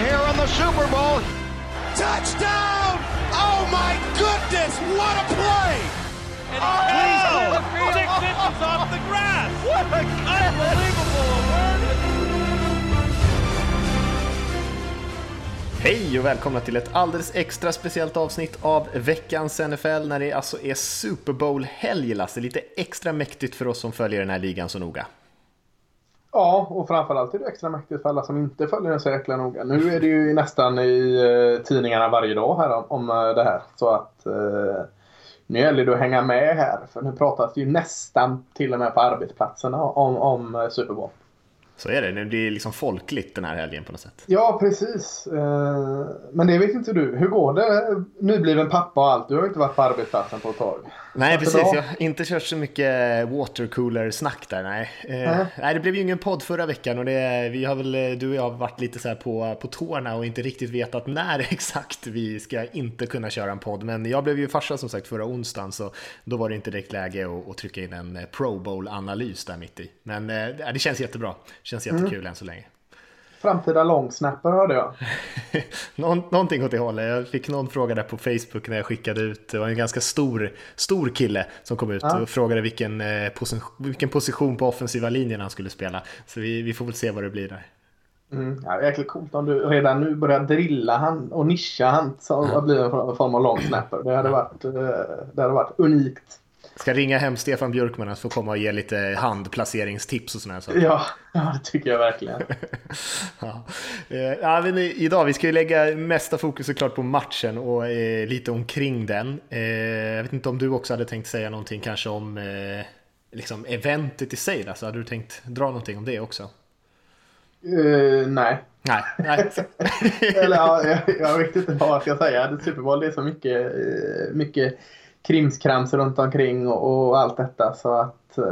here in the Super Bowl. Touchdown! Oh my goodness, what a play! And oh! six inches off the grass. What a Unbelievable! Hej och välkomna till ett alldeles extra speciellt avsnitt av veckans NFL när det alltså är Super Bowl-helg, Lasse. Lite extra mäktigt för oss som följer den här ligan så noga. Ja, och framförallt är det extra mäktigt för alla som inte följer den så jäkla noga. Nu är det ju nästan i eh, tidningarna varje dag här om, om eh, det här. Så att eh, nu gäller det att hänga med här. För nu pratas det ju nästan till och med på arbetsplatserna om, om eh, Super Bowl. Så är det, det blir liksom folkligt den här helgen på något sätt. Ja, precis. Eh, men det vet inte du. Hur går det? Nybliven pappa och allt. Du har ju inte varit på arbetsplatsen på ett tag. Nej, precis. Jag har inte kört så mycket watercooler-snack där. Nej. Mm. nej, det blev ju ingen podd förra veckan och det, vi har väl, du och jag har varit lite så på, på tårna och inte riktigt vetat när exakt vi ska inte kunna köra en podd. Men jag blev ju farsa som sagt förra onsdagen så då var det inte direkt läge att, att trycka in en Pro Bowl-analys där mitt i. Men det känns jättebra. Känns jättekul mm. än så länge. Framtida långsnapper hörde jag. Någon, någonting åt det hållet. Jag fick någon fråga där på Facebook när jag skickade ut. Det var en ganska stor, stor kille som kom ut ja. och frågade vilken, eh, position, vilken position på offensiva linjen han skulle spela. Så vi, vi får väl se vad det blir där. Mm, ja, jäkligt coolt om du redan nu börjar drilla han och nischa han så ja. blir en form av långsnapper. Det hade varit, eh, det hade varit unikt. Ska ringa hem Stefan Björkman att få komma och ge lite handplaceringstips och sådana saker. Ja, ja, det tycker jag verkligen. ja. Eh, ja, men idag, vi ska ju lägga mesta fokus såklart på matchen och eh, lite omkring den. Eh, jag vet inte om du också hade tänkt säga någonting kanske om eh, liksom eventet i sig. Alltså, hade du tänkt dra någonting om det också? Uh, nej. Nej. nej. Eller ja, jag, jag, vet inte vad jag ska säga. Super Bowl det är så mycket, eh, mycket krimskrams runt omkring och, och allt detta. Så att, eh,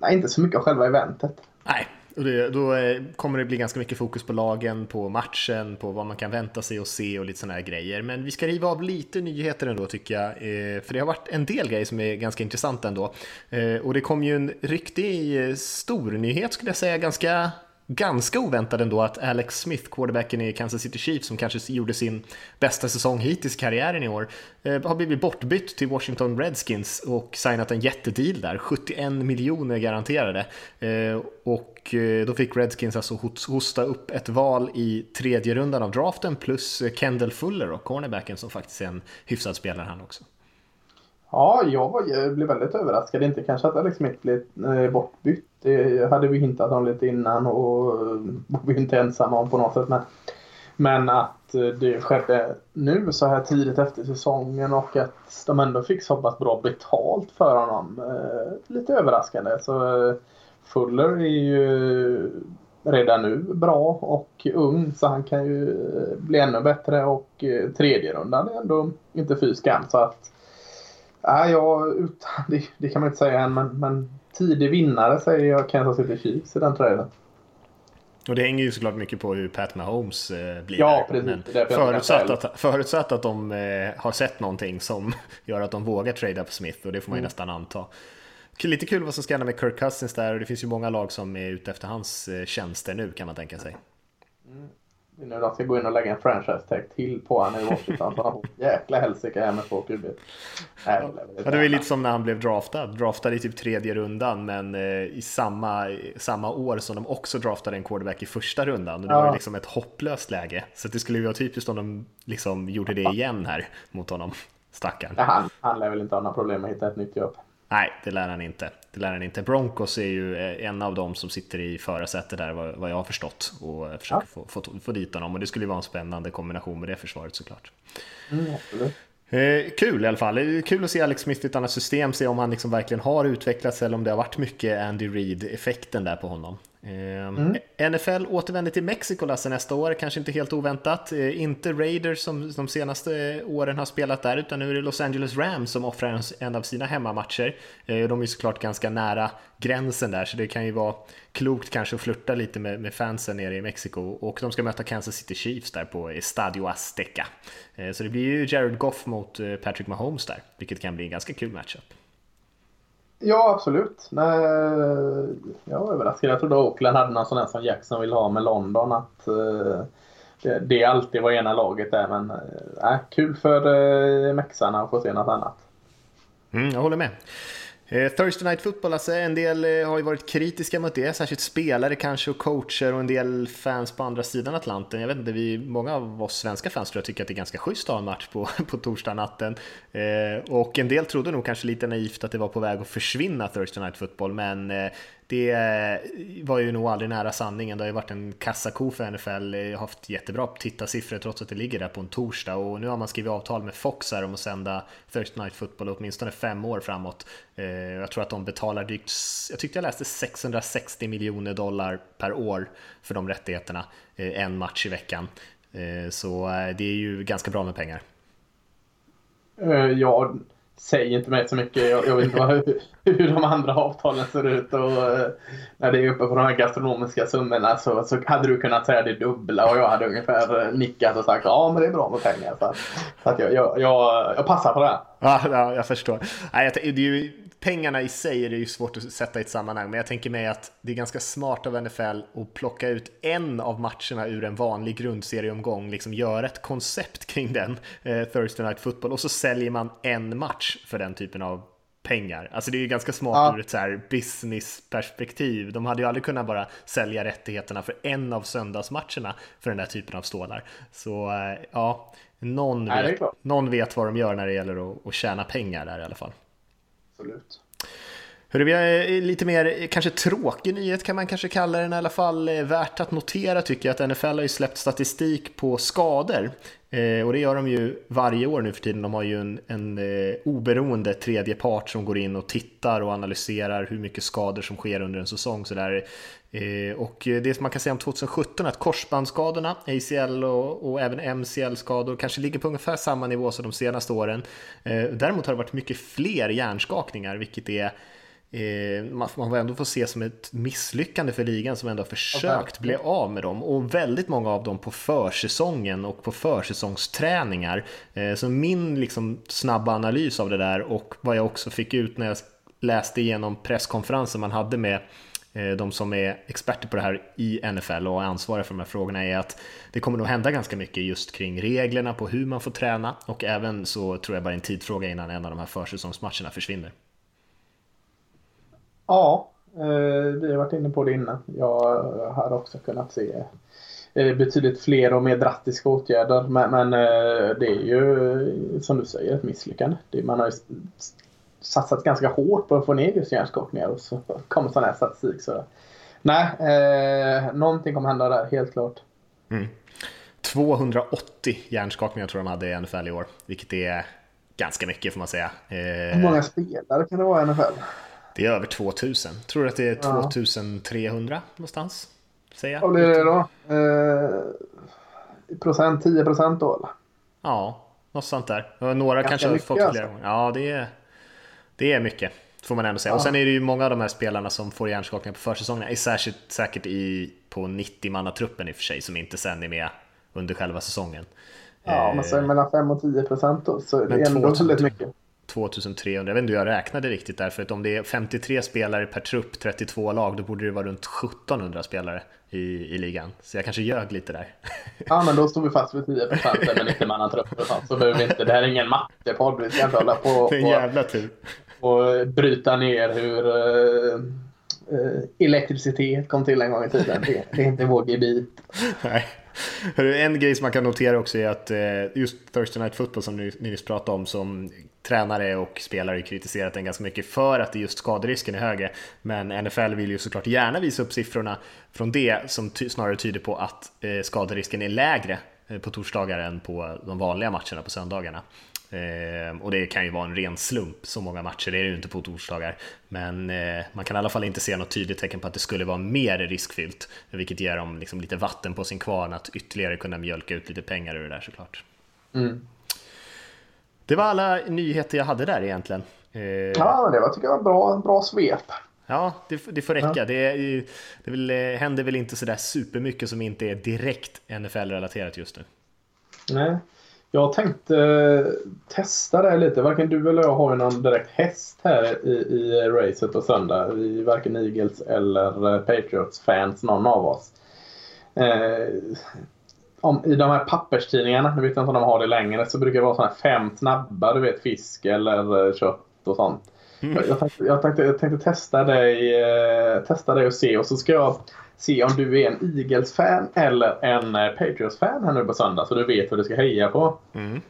nej, inte så mycket av själva eventet. Nej, och det, då eh, kommer det bli ganska mycket fokus på lagen, på matchen, på vad man kan vänta sig och se och lite sådana här grejer. Men vi ska riva av lite nyheter ändå tycker jag, eh, för det har varit en del grejer som är ganska intressanta ändå. Eh, och det kom ju en riktig eh, stor nyhet skulle jag säga, ganska ganska oväntat ändå att Alex Smith, quarterbacken i Kansas City Chiefs, som kanske gjorde sin bästa säsong hittills i karriären i år, eh, har blivit bortbytt till Washington Redskins och signat en jättedeal där, 71 miljoner garanterade. Eh, och eh, då fick Redskins alltså hosta upp ett val i tredje rundan av draften plus Kendall Fuller och cornerbacken som faktiskt är en hyfsad spelare han också. Ja, jag, var, jag blev väldigt överraskad. Inte kanske att Alex liksom Smith blev eh, bortbytt. Det hade vi hintat om lite innan och eh, var vi inte ensamma om på något sätt. Men, men att eh, det skedde nu så här tidigt efter säsongen och att de ändå fick så pass bra betalt för honom. Eh, lite överraskande. Så eh, Fuller är ju redan nu bra och ung så han kan ju eh, bli ännu bättre och eh, tredje rundan är ändå inte fy skam. Så att Nej, jag, det, det, kan man inte säga än, men, men tidig vinnare säger jag Kansas City Chiefs i den traden. Och det hänger ju såklart mycket på hur Pat Mahomes eh, blir. Ja, precis. förutsatt, att, förutsatt att de eh, har sett någonting som gör att de vågar trada på Smith och det får man ju mm. nästan anta. Lite kul vad som ska hända med Kirk Cousins där och det finns ju många lag som är ute efter hans eh, tjänster nu kan man tänka sig. Mm nu de ska gå in och lägga en franchise tag till på honom i Washington. Så jäkla helsike här med två QB. Ja, det var lite som när han blev draftad. Draftad i typ tredje rundan men eh, i samma, samma år som de också draftade en quarterback i första rundan. Och det ja. var liksom ett hopplöst läge. Så det skulle ju vara typiskt om de liksom gjorde det igen här mot honom. Stackarn. Ja, han, han lär väl inte ha några problem med att hitta ett nytt jobb. Nej, det lär han inte. Det lär han inte. Broncos är ju eh, en av dem som sitter i förarsätet där vad jag har förstått och försöker ja. få, få, få dit honom och det skulle ju vara en spännande kombination med det försvaret såklart. Mm, eh, kul i alla fall. Kul att se Alex Smith i ett annat system, se om han liksom verkligen har utvecklats eller om det har varit mycket Andy Reid-effekten där på honom. Mm. NFL återvänder till Mexiko Lasse nästa år, kanske inte helt oväntat. Eh, inte Raiders som de senaste åren har spelat där, utan nu är det Los Angeles Rams som offrar en av sina hemmamatcher. Eh, de är såklart ganska nära gränsen där, så det kan ju vara klokt kanske att flirta lite med, med fansen nere i Mexiko. Och de ska möta Kansas City Chiefs där på Estadio Azteca. Så det blir ju Jared Goff mot Patrick Mahomes där, vilket kan bli en ganska kul matchup. Ja, absolut. Nej, eh, jag var överraskad. Jag trodde Oakland hade någon sån här som Jackson vill ha med London. Att, uh, det, det är alltid vad ena laget är. Men eh, äh, kul för äh, mexarna att få se något annat. Mm, jag håller med. Eh, Thursday Night Football, alltså en del eh, har ju varit kritiska mot det, särskilt spelare kanske och coacher och en del fans på andra sidan Atlanten. Jag vet inte, vi, många av oss svenska fans tror jag tycker att det är ganska schysst att ha en match på, på torsdag natten. Eh, och en del trodde nog kanske lite naivt att det var på väg att försvinna Thursday Night Football, men eh, det var ju nog aldrig nära sanningen. Det har ju varit en kassako för NFL, jag har haft jättebra tittarsiffror trots att det ligger där på en torsdag och nu har man skrivit avtal med Fox här om att sända Thursday Night Football åtminstone fem år framåt. Eh, jag tror att de betalar drygt, jag tyckte jag läste 660 miljoner dollar per år för de rättigheterna, eh, en match i veckan. Eh, så det är ju ganska bra med pengar. Ja, säg inte mig så mycket. Jag, jag vet inte vad, hur, hur de andra avtalen ser ut. Och, eh, när det är uppe på de här gastronomiska summorna så, så hade du kunnat säga det dubbla och jag hade ungefär eh, nickat och sagt ja men det är bra med pengar. Så, så att jag, jag, jag, jag passar på det. Ja, ja jag förstår. Nej, det är ju pengarna i sig är det ju svårt att sätta i ett sammanhang, men jag tänker mig att det är ganska smart av NFL att plocka ut en av matcherna ur en vanlig grundserieomgång, liksom göra ett koncept kring den, eh, Thursday Night Football, och så säljer man en match för den typen av pengar. Alltså det är ju ganska smart ja. ur ett så businessperspektiv. De hade ju aldrig kunnat bara sälja rättigheterna för en av söndagsmatcherna för den där typen av stålar. Så eh, ja, någon, Nej, vet, någon vet vad de gör när det gäller att, att tjäna pengar där i alla fall absolut. Hörru, vi har eh, lite mer, eh, kanske tråkig nyhet kan man kanske kalla den i alla fall. Eh, värt att notera tycker jag att NFL har ju släppt statistik på skador. Eh, och det gör de ju varje år nu för tiden. De har ju en, en eh, oberoende tredje part som går in och tittar och analyserar hur mycket skador som sker under en säsong. Så där. Eh, och det som man kan säga om 2017 är att korsbandsskadorna, ACL och, och även MCL-skador kanske ligger på ungefär samma nivå som de senaste åren. Däremot har det varit mycket fler hjärnskakningar, vilket är man, man får ändå få se som ett misslyckande för ligan som ändå har försökt bli av med dem och väldigt många av dem på försäsongen och på försäsongsträningar. Eh, så min liksom snabba analys av det där och vad jag också fick ut när jag läste igenom presskonferensen man hade med eh, de som är experter på det här i NFL och ansvariga för de här frågorna är att det kommer nog hända ganska mycket just kring reglerna på hur man får träna och även så tror jag bara en tidsfråga innan en av de här försäsongsmatcherna försvinner. Ja, eh, vi har varit inne på det innan. Jag hade också kunnat se eh, betydligt fler och mer drastiska åtgärder. Men, men eh, det är ju som du säger ett misslyckande. Man har ju satsat ganska hårt på att få ner just hjärnskakningar och så kommer sån här statistik. Så. Nej, eh, någonting kommer hända där, helt klart. Mm. 280 hjärnskakningar tror jag de hade i NFL i år, vilket är ganska mycket får man säga. Eh, Hur många spelare kan det vara i NFL? Det är över 2000. Tror du att det är 2300 någonstans? Vad blir det då? Eh, procent, 10 procent då eller? Ja, något sånt där. Några Ganska kanske har fått flera alltså. Ja, det är, det är mycket. Får man ändå säga. Ja. Och sen är det ju många av de här spelarna som får hjärnskakningar på försäsongen. Är särskilt säkert i, på 90-mannatruppen i och för sig. Som inte sen är med under själva säsongen. Ja, men sen mellan 5 och 10 procent då. Så det är ändå väldigt mycket. 2300, jag vet inte hur jag räknade riktigt där, för att om det är 53 spelare per trupp, 32 lag, då borde det vara runt 1700 spelare i, i ligan. Så jag kanske ljög lite där. Ja, men då står vi fast vid 10 procent men inte man trupp så behöver vi inte, det här är ingen mattepodd, vi ska inte hålla på en jävla tur. och bryta ner hur uh, uh, elektricitet kom till en gång i tiden. Det, det är inte vår gebit. Nej. En grej som man kan notera också är att eh, just Thursday Night Football som ni nyss pratade om som tränare och spelare kritiserat den ganska mycket för att just skaderisken är högre. Men NFL vill ju såklart gärna visa upp siffrorna från det som ty snarare tyder på att eh, skaderisken är lägre eh, på torsdagar än på de vanliga matcherna på söndagarna. Eh, och det kan ju vara en ren slump, så många matcher är det ju inte på torsdagar. Men eh, man kan i alla fall inte se något tydligt tecken på att det skulle vara mer riskfyllt, vilket ger dem liksom lite vatten på sin kvarn att ytterligare kunna mjölka ut lite pengar ur det där såklart. Mm. Det var alla nyheter jag hade där egentligen. Eh, ja, det var, tycker jag var bra, bra svep. Ja, det, det får räcka. Ja. Det, det väl, eh, händer väl inte sådär supermycket som inte är direkt NFL-relaterat just nu. Nej, jag tänkte eh, testa det lite. Varken du eller jag har någon direkt häst här i, i racet på söndag. Vi är varken Eagles eller Patriots-fans, någon av oss. Eh, om, i de här papperstidningarna, nu vet jag inte om de har det längre, så brukar det vara sådana här fem snabba, du vet fisk eller eh, kött och sånt. Mm. Jag, jag, tänkte, jag, tänkte, jag tänkte testa dig, eh, testa dig och se och så ska jag se om du är en Eagles-fan eller en eh, Patriots-fan här nu på söndag så du vet vad du ska heja på. Mm.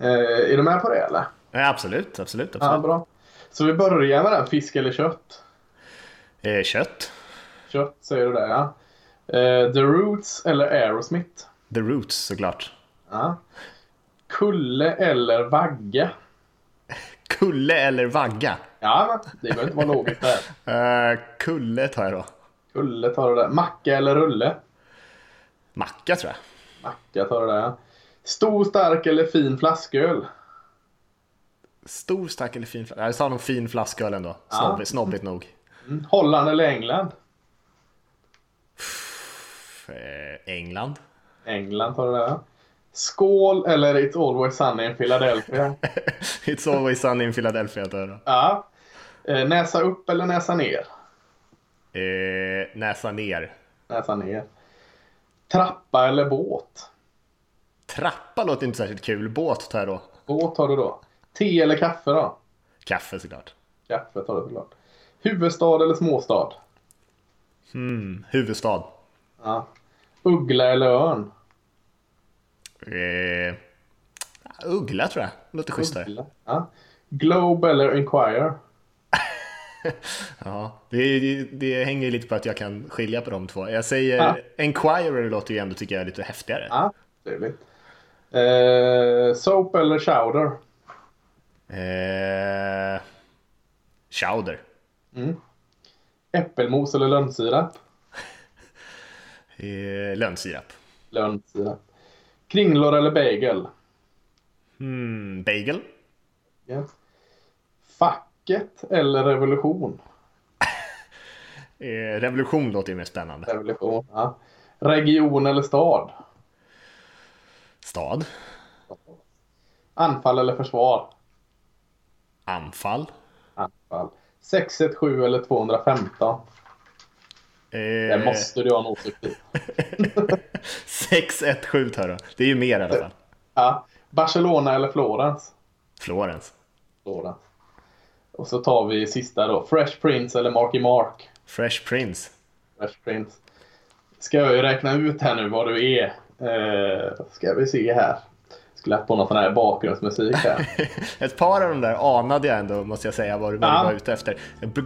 Eh, är du med på det eller? Ja, absolut, absolut. Ja, absolut. bra. Så vi börjar med den, fisk eller kött? Eh, kött. Kött säger du där ja. Eh, The Roots eller Aerosmith? The Roots såklart. Ja. Kulle eller vagga? Kulle eller vagga? Ja, det behöver inte vara logiskt där. Eh, kulle tar jag då. Kulle tar du där. Macka eller rulle? Macka tror jag. Macka tar du ja. Stor, stark eller fin flasköl? Stor, stark eller fin flasköl? Jag sa nog fin flasköl ändå. Snobbigt, snobbigt nog. Mm. Holland eller England? Eh, England. England tar du där. Skål eller It's always sunny in Philadelphia? It's always sunny in Philadelphia tar då. ja. Eh, näsa upp eller näsa ner? Eh, näsa ner. Näsa ner. Trappa eller båt? Trappa låter inte särskilt kul. Båt tar jag då. Båt tar du då. Te eller kaffe då? Kaffe såklart. Kaffe tar du såklart. Huvudstad eller småstad? Mm, huvudstad. Ja. Uggla eller örn? Eh, uggla tror jag. Låter schysstare. Ja. Globe eller Inquirer? Ja, det, det, det hänger lite på att jag kan skilja på de två. Jag säger Ja. Enquirer låter ju ändå tycker jag lite häftigare. Ja, trevligt. Eh, soap eller chowder? Eh, chowder. Äppelmos eller lönnsirap? Eh, lönnsirap. Lönnsirap. Kringlor eller bagel? Mm, bagel. Ja. Facket eller revolution? Eh, revolution låter ju mer spännande. Revolution, ja. Region eller stad? Stad. Anfall eller försvar? Anfall. Anfall. 617 eller 215? Det Eh, måste du ha en åsikt i. 617 tar. Det är ju mer i alla fall. Ja. Barcelona eller Florens? Florens. Florens. Och så tar vi sista då. Fresh Prince eller Marky Mark? Fresh Prince. Fresh Prince. Ska jag ju räkna ut här nu vad du är. Eh, ska vi se här. Haft på någon sån här bakgrundsmusik här. Ett par av de där anade jag ändå, måste jag säga, vad du Ja. var ute efter.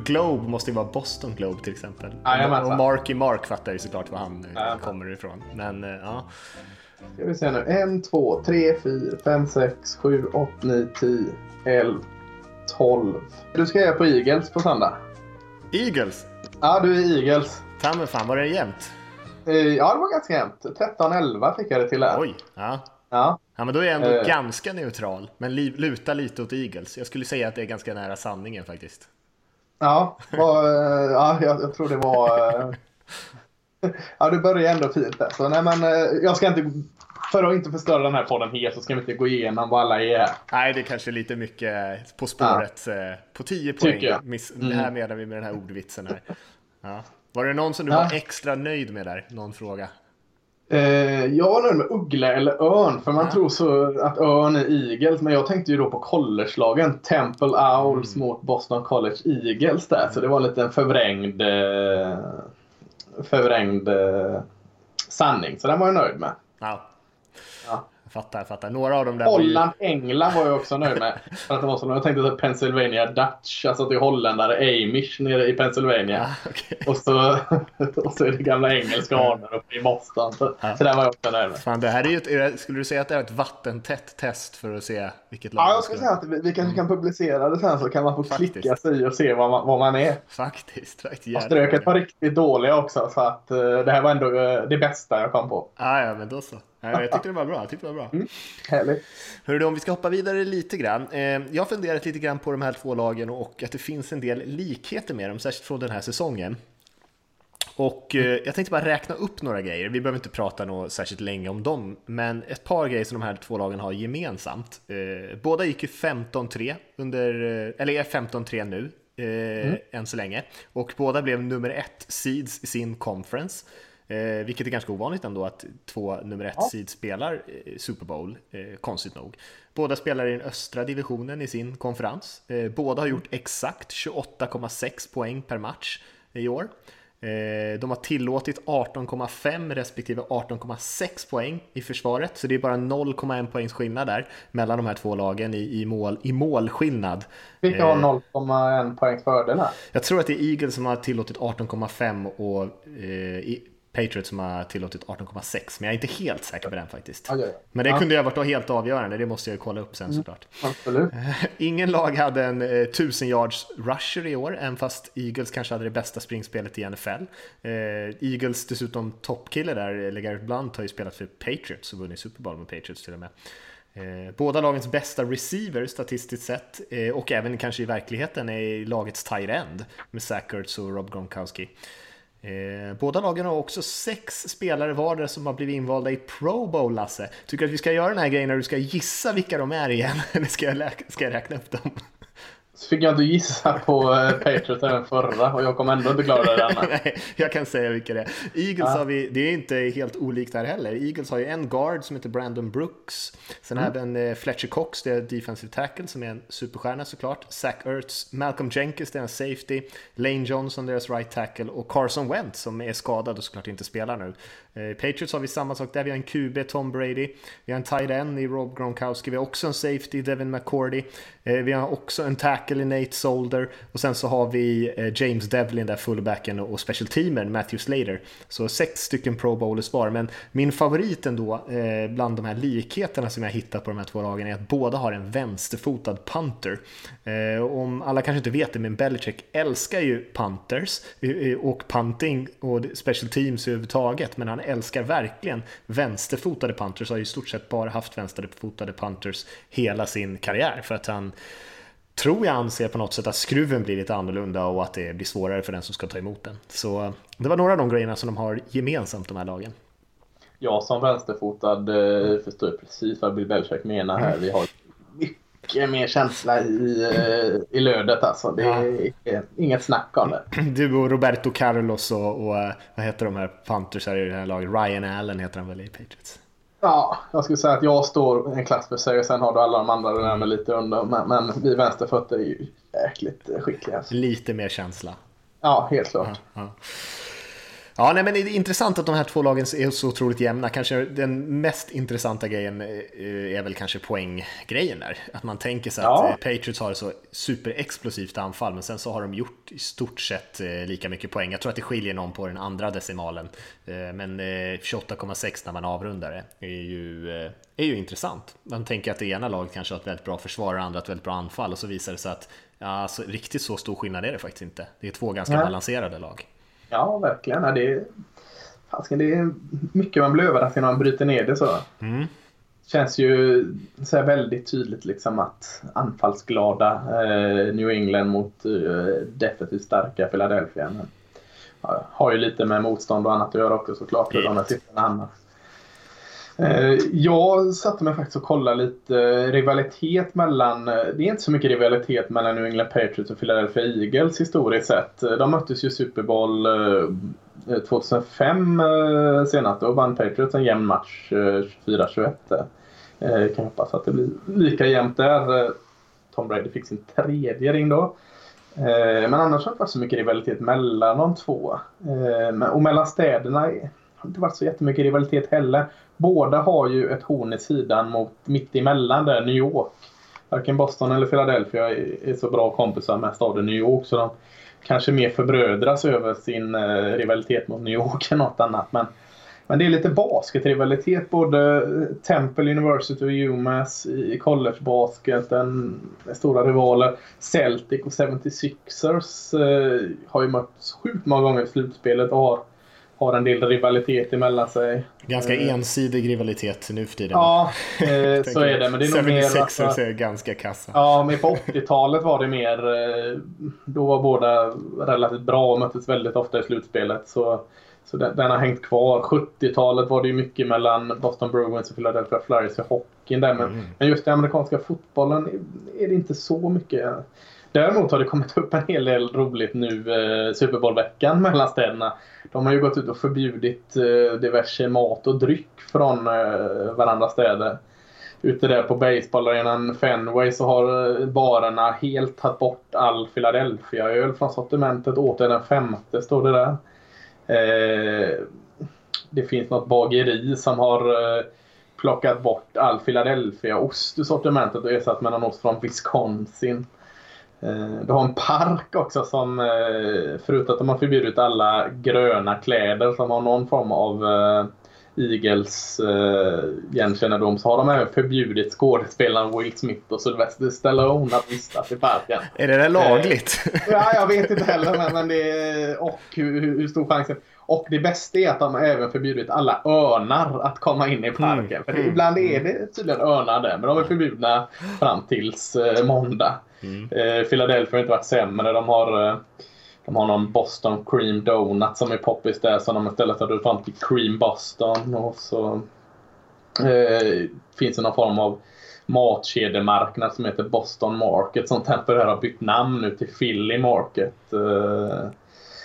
Globe måste ju vara Boston Globe till exempel. Jajamensan. och Marky Mark fattar ju såklart var han eh, Jajamän. kommer ifrån. Men eh, ja, Ska vi se nu. 1, 2, 3, 4, 5, 6, 7, 8, 9, 10, 11, 12. Du ska göra på Eagles på söndag. Eagles. Ja, du är Eagles. Ta fan, var det jämnt? Eh, Ja, det var ganska jämnt. 13-11 fick jag det till här. Oj. Ja. Ja. ja, men då är jag ändå Eh. ganska neutral. Men li- luta lite åt Eagles. Jag skulle säga att det är ganska nära sanningen faktiskt. Ja, var, eh, ja jag, tror det var... eh, Ja, du börjar ändå fint där. Så nej, men jag ska inte... För att inte förstöra den här podden helt så ska vi inte gå igenom vad alla är här. Nej, det är kanske lite mycket På spåret. eh, På 10 Tycker poäng. jag. Miss, Mm. Det här menar vi med den här ordvitsen här. Ja. Var det någon som du Ja. var extra nöjd med där? Någon fråga? Eh, jag var nöjd med uggla eller örn. För man Ja. tror så att örn är Eagles. Men jag tänkte ju då på collegelagen. Temple Owls Mm. mot Boston College Eagles där. Så det var en liten förvrängd, eh, förvrängd eh, sanning. Så den var jag nöjd med. Ja. Ja. Jag fattar, jag fattar. Några av dem där var ju... Holland, England var jag också nöjd med. För att det var så, jag tänkte att Pennsylvania Dutch, alltså att det är holländare, Amish nere i Pennsylvania. Ja, okej. Och, så, och så är det gamla engelska anor uppe i Boston. Så, Ja. så där var jag också nöjd med. Fan, det här är ju ett, skulle du säga att det är ett vattentätt test för att se vilket lag Ja, jag skulle säga att vi, vi kanske kan publicera det sen så kan man få Faktiskt. klicka sig i och se vad man, vad man är. Faktiskt. Ett Jag jävla- strök ett par riktigt dåliga också så att eh, det här var ändå eh, det bästa jag kom på. Ja, ja, men då så. Ja, jag tyckte det var bra. Jag tyckte det var bra. Härligt. Hörru, om vi ska hoppa vidare lite grann. Eh, jag har funderat lite grann på de här två lagen och att det finns en del likheter med dem, särskilt från den här säsongen. Och eh, jag tänkte bara räkna upp några grejer. Vi behöver inte prata något särskilt länge om dem, men ett par grejer som de här två lagen har gemensamt. Eh, båda gick ju 15-3 under, eller är 15-3 nu, eh, än så länge. Och båda blev nummer ett seeds i sin conference. Eh, vilket är ganska ovanligt ändå att två nummer ett Ja. seed spelar eh, Super Bowl, eh, konstigt nog. Båda spelar i den östra divisionen i sin konferens. Eh, båda har gjort exakt 28,6 poäng per match i år. Eh, De har tillåtit 18,5 respektive 18,6 poäng i försvaret, så det är bara 0,1 poängs skillnad där mellan de här två lagen i, i, mål, i målskillnad. Vilka har 0,1 poängs fördel här? Jag tror att det är Eagles som har tillåtit 18,5 och eh, i- Patriots som har tillåtit 18,6, men jag är inte helt säker på den faktiskt. Oj. Men det Ja. kunde ju ha varit helt avgörande, det måste jag ju kolla upp sen såklart. Absolut. Ingen lag hade en eh, 1000 yards rusher i år, även fast Eagles kanske hade det bästa springspelet i NFL. Eh, Eagles dessutom toppkille där, eh, LeGarrette Blunt, har ju spelat för Patriots och vunnit Super Bowl med Patriots till och med. Eh, båda lagens bästa receiver statistiskt sett eh, och även kanske i verkligheten är lagets tight end med Zach Ertz och Rob Gronkowski. Eh, båda lagen har också sex spelare vardera som har blivit invalda i Pro Bowl, Lasse. Tycker du att vi ska göra den här grejen när du ska gissa vilka de är igen? Eller ska jag, lä- ska jag räkna upp dem? Så fick jag inte gissa på eh, Patriots även förra och jag kommer ändå inte klara det denna. Nej, jag kan säga vilka det är. Eagles Ja. har vi, det är inte helt olikt där heller. Eagles har ju en guard som heter Brandon Brooks. Sen Mm. även eh, Fletcher Cox, det är defensive tackle som är en superstjärna såklart. Zach Ertz, Malcolm Jenkins, en safety. Lane Johnson, deras right tackle. Och Carson Wentz som är skadad och såklart inte spelar nu. Eh, Patriots har vi samma sak där. Vi har en QB, Tom Brady. Vi har en tight end i Rob Gronkowski. Vi har också en safety, Devin McCourty. Eh, vi har också en tackle i Nate Solder. Och sen så har vi eh, James Devlin där, fullbacken och special teamern Matthew Slater. Så sex stycken pro bowlers var. Men min favorit ändå eh, bland de här likheterna som jag hittar på de här två lagen är att båda har en vänsterfotad punter. Om alla kanske inte vet det, men Belichick älskar ju punters och punting och special teams överhuvudtaget. Men han älskar verkligen vänsterfotade punters. och Har ju i stort sett bara haft vänsterfotade punters hela sin karriär. För att han tror jag anser på något sätt att skruven blir lite annorlunda och att det blir svårare för den som ska ta emot den. Så det var några av de grejerna som de har gemensamt de här lagen. Jag som vänsterfotad eh, förstår precis vad Bill Belichick menar här. Vi har mycket mer känsla i, eh, i lödet alltså. Det är eh, inget snack om det. Du och Roberto Carlos och, och eh, vad heter de här Panthers här i det här laget? Ryan Allen heter han väl i Patriots? Ja, jag skulle säga att jag står en klass för sig och sen har du alla de andra där med lite under. Men, men vi vänsterfötter är ju jäkligt skickliga. Lite mer känsla. Ja, helt klart. Ja. Ja, nej, men det är intressant att de här två lagen är så otroligt jämna. Kanske den mest intressanta grejen eh, är väl kanske poänggrejen där. Att man tänker sig Ja. att eh, Patriots har ett så superexplosivt anfall, men sen så har de gjort i stort sett eh, lika mycket poäng. Jag tror att det skiljer någon på den andra decimalen, men eh, 28,6 när man avrundar det är ju, är ju intressant. Man tänker att det ena laget kanske har ett väldigt bra försvar och det andra ett väldigt bra anfall och så visar det sig att ja, alltså, riktigt så stor skillnad är det faktiskt inte. Det är två ganska Nej. balanserade lag. Ja, verkligen. Ja, Det är, fasken, det är mycket man blir överraskad när man bryter ner det så. Mm. känns ju så väldigt tydligt liksom att anfallsglada eh, New England mot eh, definitivt starka Philadelphia. Men, ja, har ju lite med motstånd och annat att göra också såklart. hur De här siffrorna annars. Eh, jag satte mig faktiskt och kollade lite eh, rivalitet mellan, eh, det är inte så mycket rivalitet mellan New England Patriots och Philadelphia Eagles historiskt sett. De möttes ju i Super Bowl 2005 senast. Då vann Patriots en jämn match 24-21. Kan hoppas att det blir lika jämnt där. Tom Brady fick sin tredje ring då. Men annars har det inte varit så mycket rivalitet mellan de två. Och mellan städerna har inte varit så jättemycket rivalitet heller. Båda har ju ett horn i sidan mot mitt emellan där, New York. Varken Boston eller Philadelphia är, så bra kompisar med staden New York så de kanske mer förbrödras över sin eh, rivalitet mot New York än något annat. Men, men det är lite basketrivalitet. Både eh, Temple University och UMass i collegebasketen. är eh, Stora rivaler. Celtic och 76ers har ju mötts sjukt många gånger i slutspelet och har, har en del rivalitet emellan sig. Ganska Eh, ensidig rivalitet nu för tiden. Ja, eh, så är det. Men det är nog mer... 76ers alltså- är ganska kassa. Ja, men på 80-talet var det mer... eh, Då var båda relativt bra och möttes väldigt ofta i slutspelet. Så, så den, den har hängt kvar. 70-talet var det ju mycket mellan Boston Bruins och Philadelphia Flyers i hockeyn där. Men, Mm. men just i amerikanska fotbollen är det inte så mycket. Däremot har det kommit upp en hel del roligt nu eh, Super Bowl-veckan mellan städerna. De har ju gått ut och förbjudit eh, diverse mat och dryck från eh, varandra städer. Ute där på baseballarenan Fenway så har eh, barerna helt tagit bort all Philadelphia-öl från sortimentet. Åter den femte står det där. Eh, det finns något bageri som har eh, plockat bort all Philadelphia-ost ur sortimentet och ersatt med någon ost från Wisconsin. Eh, du har en park också som, eh, förutom att de har förbjudit alla gröna kläder som har någon form av eh, Eagles igenkännedom så har de även förbjudit skådespelaren Will Smith och Sylvester Stallone att vistas i parken. Är det där lagligt? ja, jag vet inte heller men, det är, och hur, hur stor chansen och det bästa är att de har även förbjudit alla örnar att komma in i parken. Mm. För det, ibland är det tydligen örnar där, men de är förbjudna fram tills eh, måndag. Mm. Eh, Philadelphia har inte varit sämre. De har, eh, de har någon Boston Cream Donut som är poppis där som de istället har döpt fram till Cream Boston. Och så eh, finns det någon form av matkedjemarknad som heter Boston Market som temporärt har bytt namn nu till Philly Market. Eh,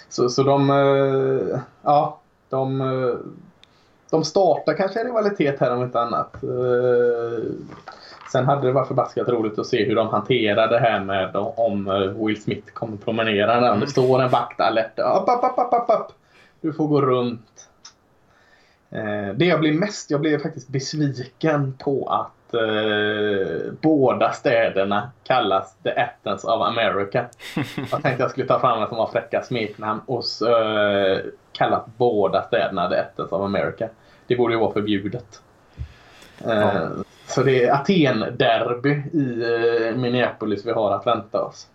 så, så de, eh, ja, de, eh, de startar kanske en rivalitet här om inte annat. Eh, Eh, sen hade det varit förbaskat roligt att se hur de hanterar det här med om Will Smith kommer promenera. Om det står en vakt alert. Upp, upp, upp, upp, upp. Du får gå runt. Det jag blir mest, jag blev faktiskt besviken på att eh, båda städerna kallas The Athens of America. Jag tänkte jag skulle ta fram en som var fräcka smeknamn och eh, kallat båda städerna The Athens of America. Det borde ju vara förbjudet. Eh, ja. Så det är Aten-derby i eh, Minneapolis vi har att vänta oss.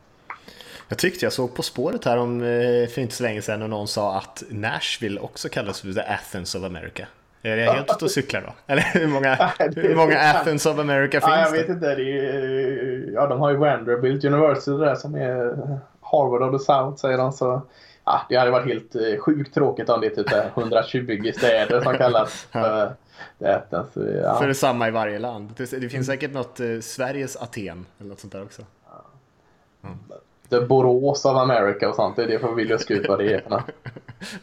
Jag tyckte jag såg På spåret här om, eh, för inte så länge sedan och någon sa att Nashville också kallas för The Athens of America. Är jag helt ute och cyklar då? Eller hur många, hur många Athens of America finns ja, jag det? vet inte. Det är, ja, de har ju Vanderbilt University där som är Harvard of the South säger de. Så, ja, det hade varit helt eh, sjukt tråkigt om det är typ 120 städer som kallas för Athens. Ja. För det samma i varje land. Det, det finns säkert något eh, Sveriges Aten eller något sånt där också. Mm. The Borås of America och sånt. Det är det för att vilja ut vad det är för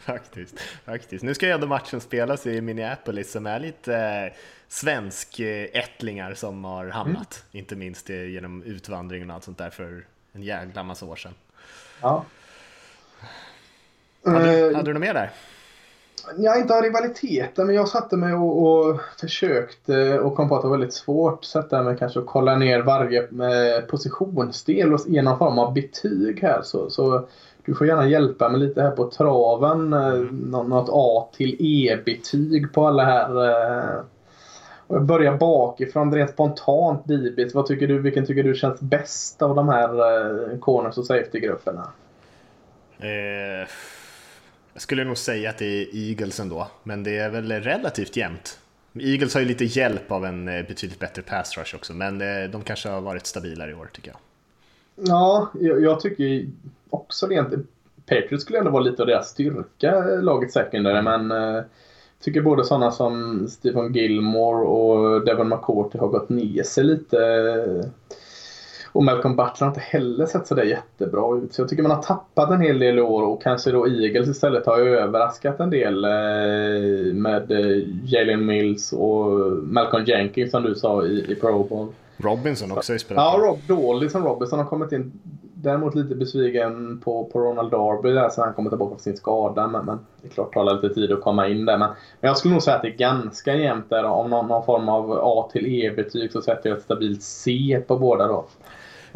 faktiskt, faktiskt. Nu ska ju ändå matchen spelas i Minneapolis som är lite eh, svensk-ättlingar som har hamnat. Mm. Inte minst genom utvandringen och allt sånt där för en jävla massa år sedan. Ja. Hade, uh, hade du något mer där? Ja, inte av rivaliteten, men jag satte mig och, och försökte och kom på att det var väldigt svårt. Sätta mig kanske och kolla ner varje eh, positionsdel och ge någon form av betyg här. Så, så du får gärna hjälpa mig lite här på traven. Eh, något A till E-betyg på alla här. Eh. Och jag börjar bakifrån rent spontant Dibis. Vad tycker du, vilken tycker du känns bäst av de här eh, corners och safety-grupperna? Eh, jag skulle nog säga att det är Eagles ändå, men det är väl relativt jämnt. Eagles har ju lite hjälp av en betydligt bättre pass rush också, men de kanske har varit stabilare i år tycker jag. Ja, jag, jag tycker också rent... Patriots skulle ändå vara lite av deras styrka, laget secondary, men eh, tycker både sådana som Stephen Gilmore och Devon McCourty har gått ner sig lite. Och Malcolm Butler har inte heller sett sådär jättebra ut. Så jag tycker man har tappat en hel del år och kanske då Eagles istället har överraskat en del eh, med eh, Jalen Mills och Malcolm Jenkins som du sa i, i Pro Bowl. Robinson också i spelet. Ja, Rob, dålig som Robinson har kommit in däremot lite besviken på, på Ronald Darby där så han kommer tillbaka från sin skada. Men, men det är klart det tar lite tid att komma in där. Men, men jag skulle nog säga att det är ganska jämnt där. Om någon, någon form av A till E-betyg så sätter jag ett stabilt C på båda då.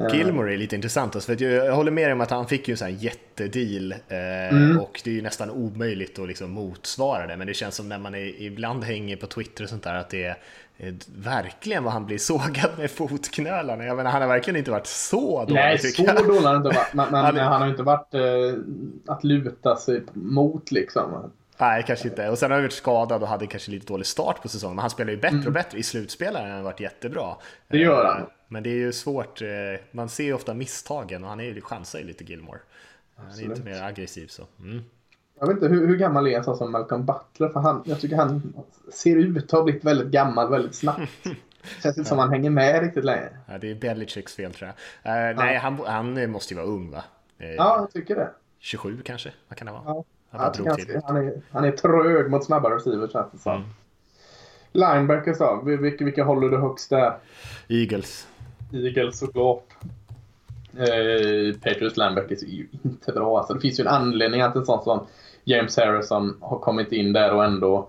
Eh. Gilmore är lite intressant, alltså, för jag håller med om att han fick ju en sån här jättedeal eh, mm. och det är ju nästan omöjligt att liksom motsvara det, men det känns som när man är, ibland hänger på Twitter och sånt där att det är Eh, verkligen vad han blir sågad med fotknölarna. Jag menar, han har verkligen inte varit så dålig. Nej, så dålig har han inte varit. Men, men han har inte varit eh, att luta sig mot liksom. Nej, kanske inte. Och sen har han varit skadad och hade kanske lite dålig start på säsongen. Men han spelar ju bättre mm. och bättre. I slutspelaren har han varit jättebra. Det gör han. Eh, men det är ju svårt. Eh, man ser ju ofta misstagen och han är ju, chansar ju lite Gilmore. Han är lite mer aggressiv så. Mm. Jag vet inte, hur, hur gammal är en sån som Malcolm Butler? För han, jag tycker han ser ut att ha blivit väldigt gammal väldigt snabbt. Känns inte som han hänger med riktigt längre. Ja, det är Belichicks fel tror jag. Uh, nej, han, han måste ju vara ung va? Uh, ja, jag tycker det. 27 kanske? Vad kan det vara? Ja. Han, ganska, han, är, han är trög mot snabba receivers känns det som. Mm. Linebackers då? Vilka, vilka håller du högst där? Eagles. Eagles såklart. Eh, Patriots linebackers är ju inte bra. Alltså, det finns ju en anledning att en sån som James Harrison har kommit in där och ändå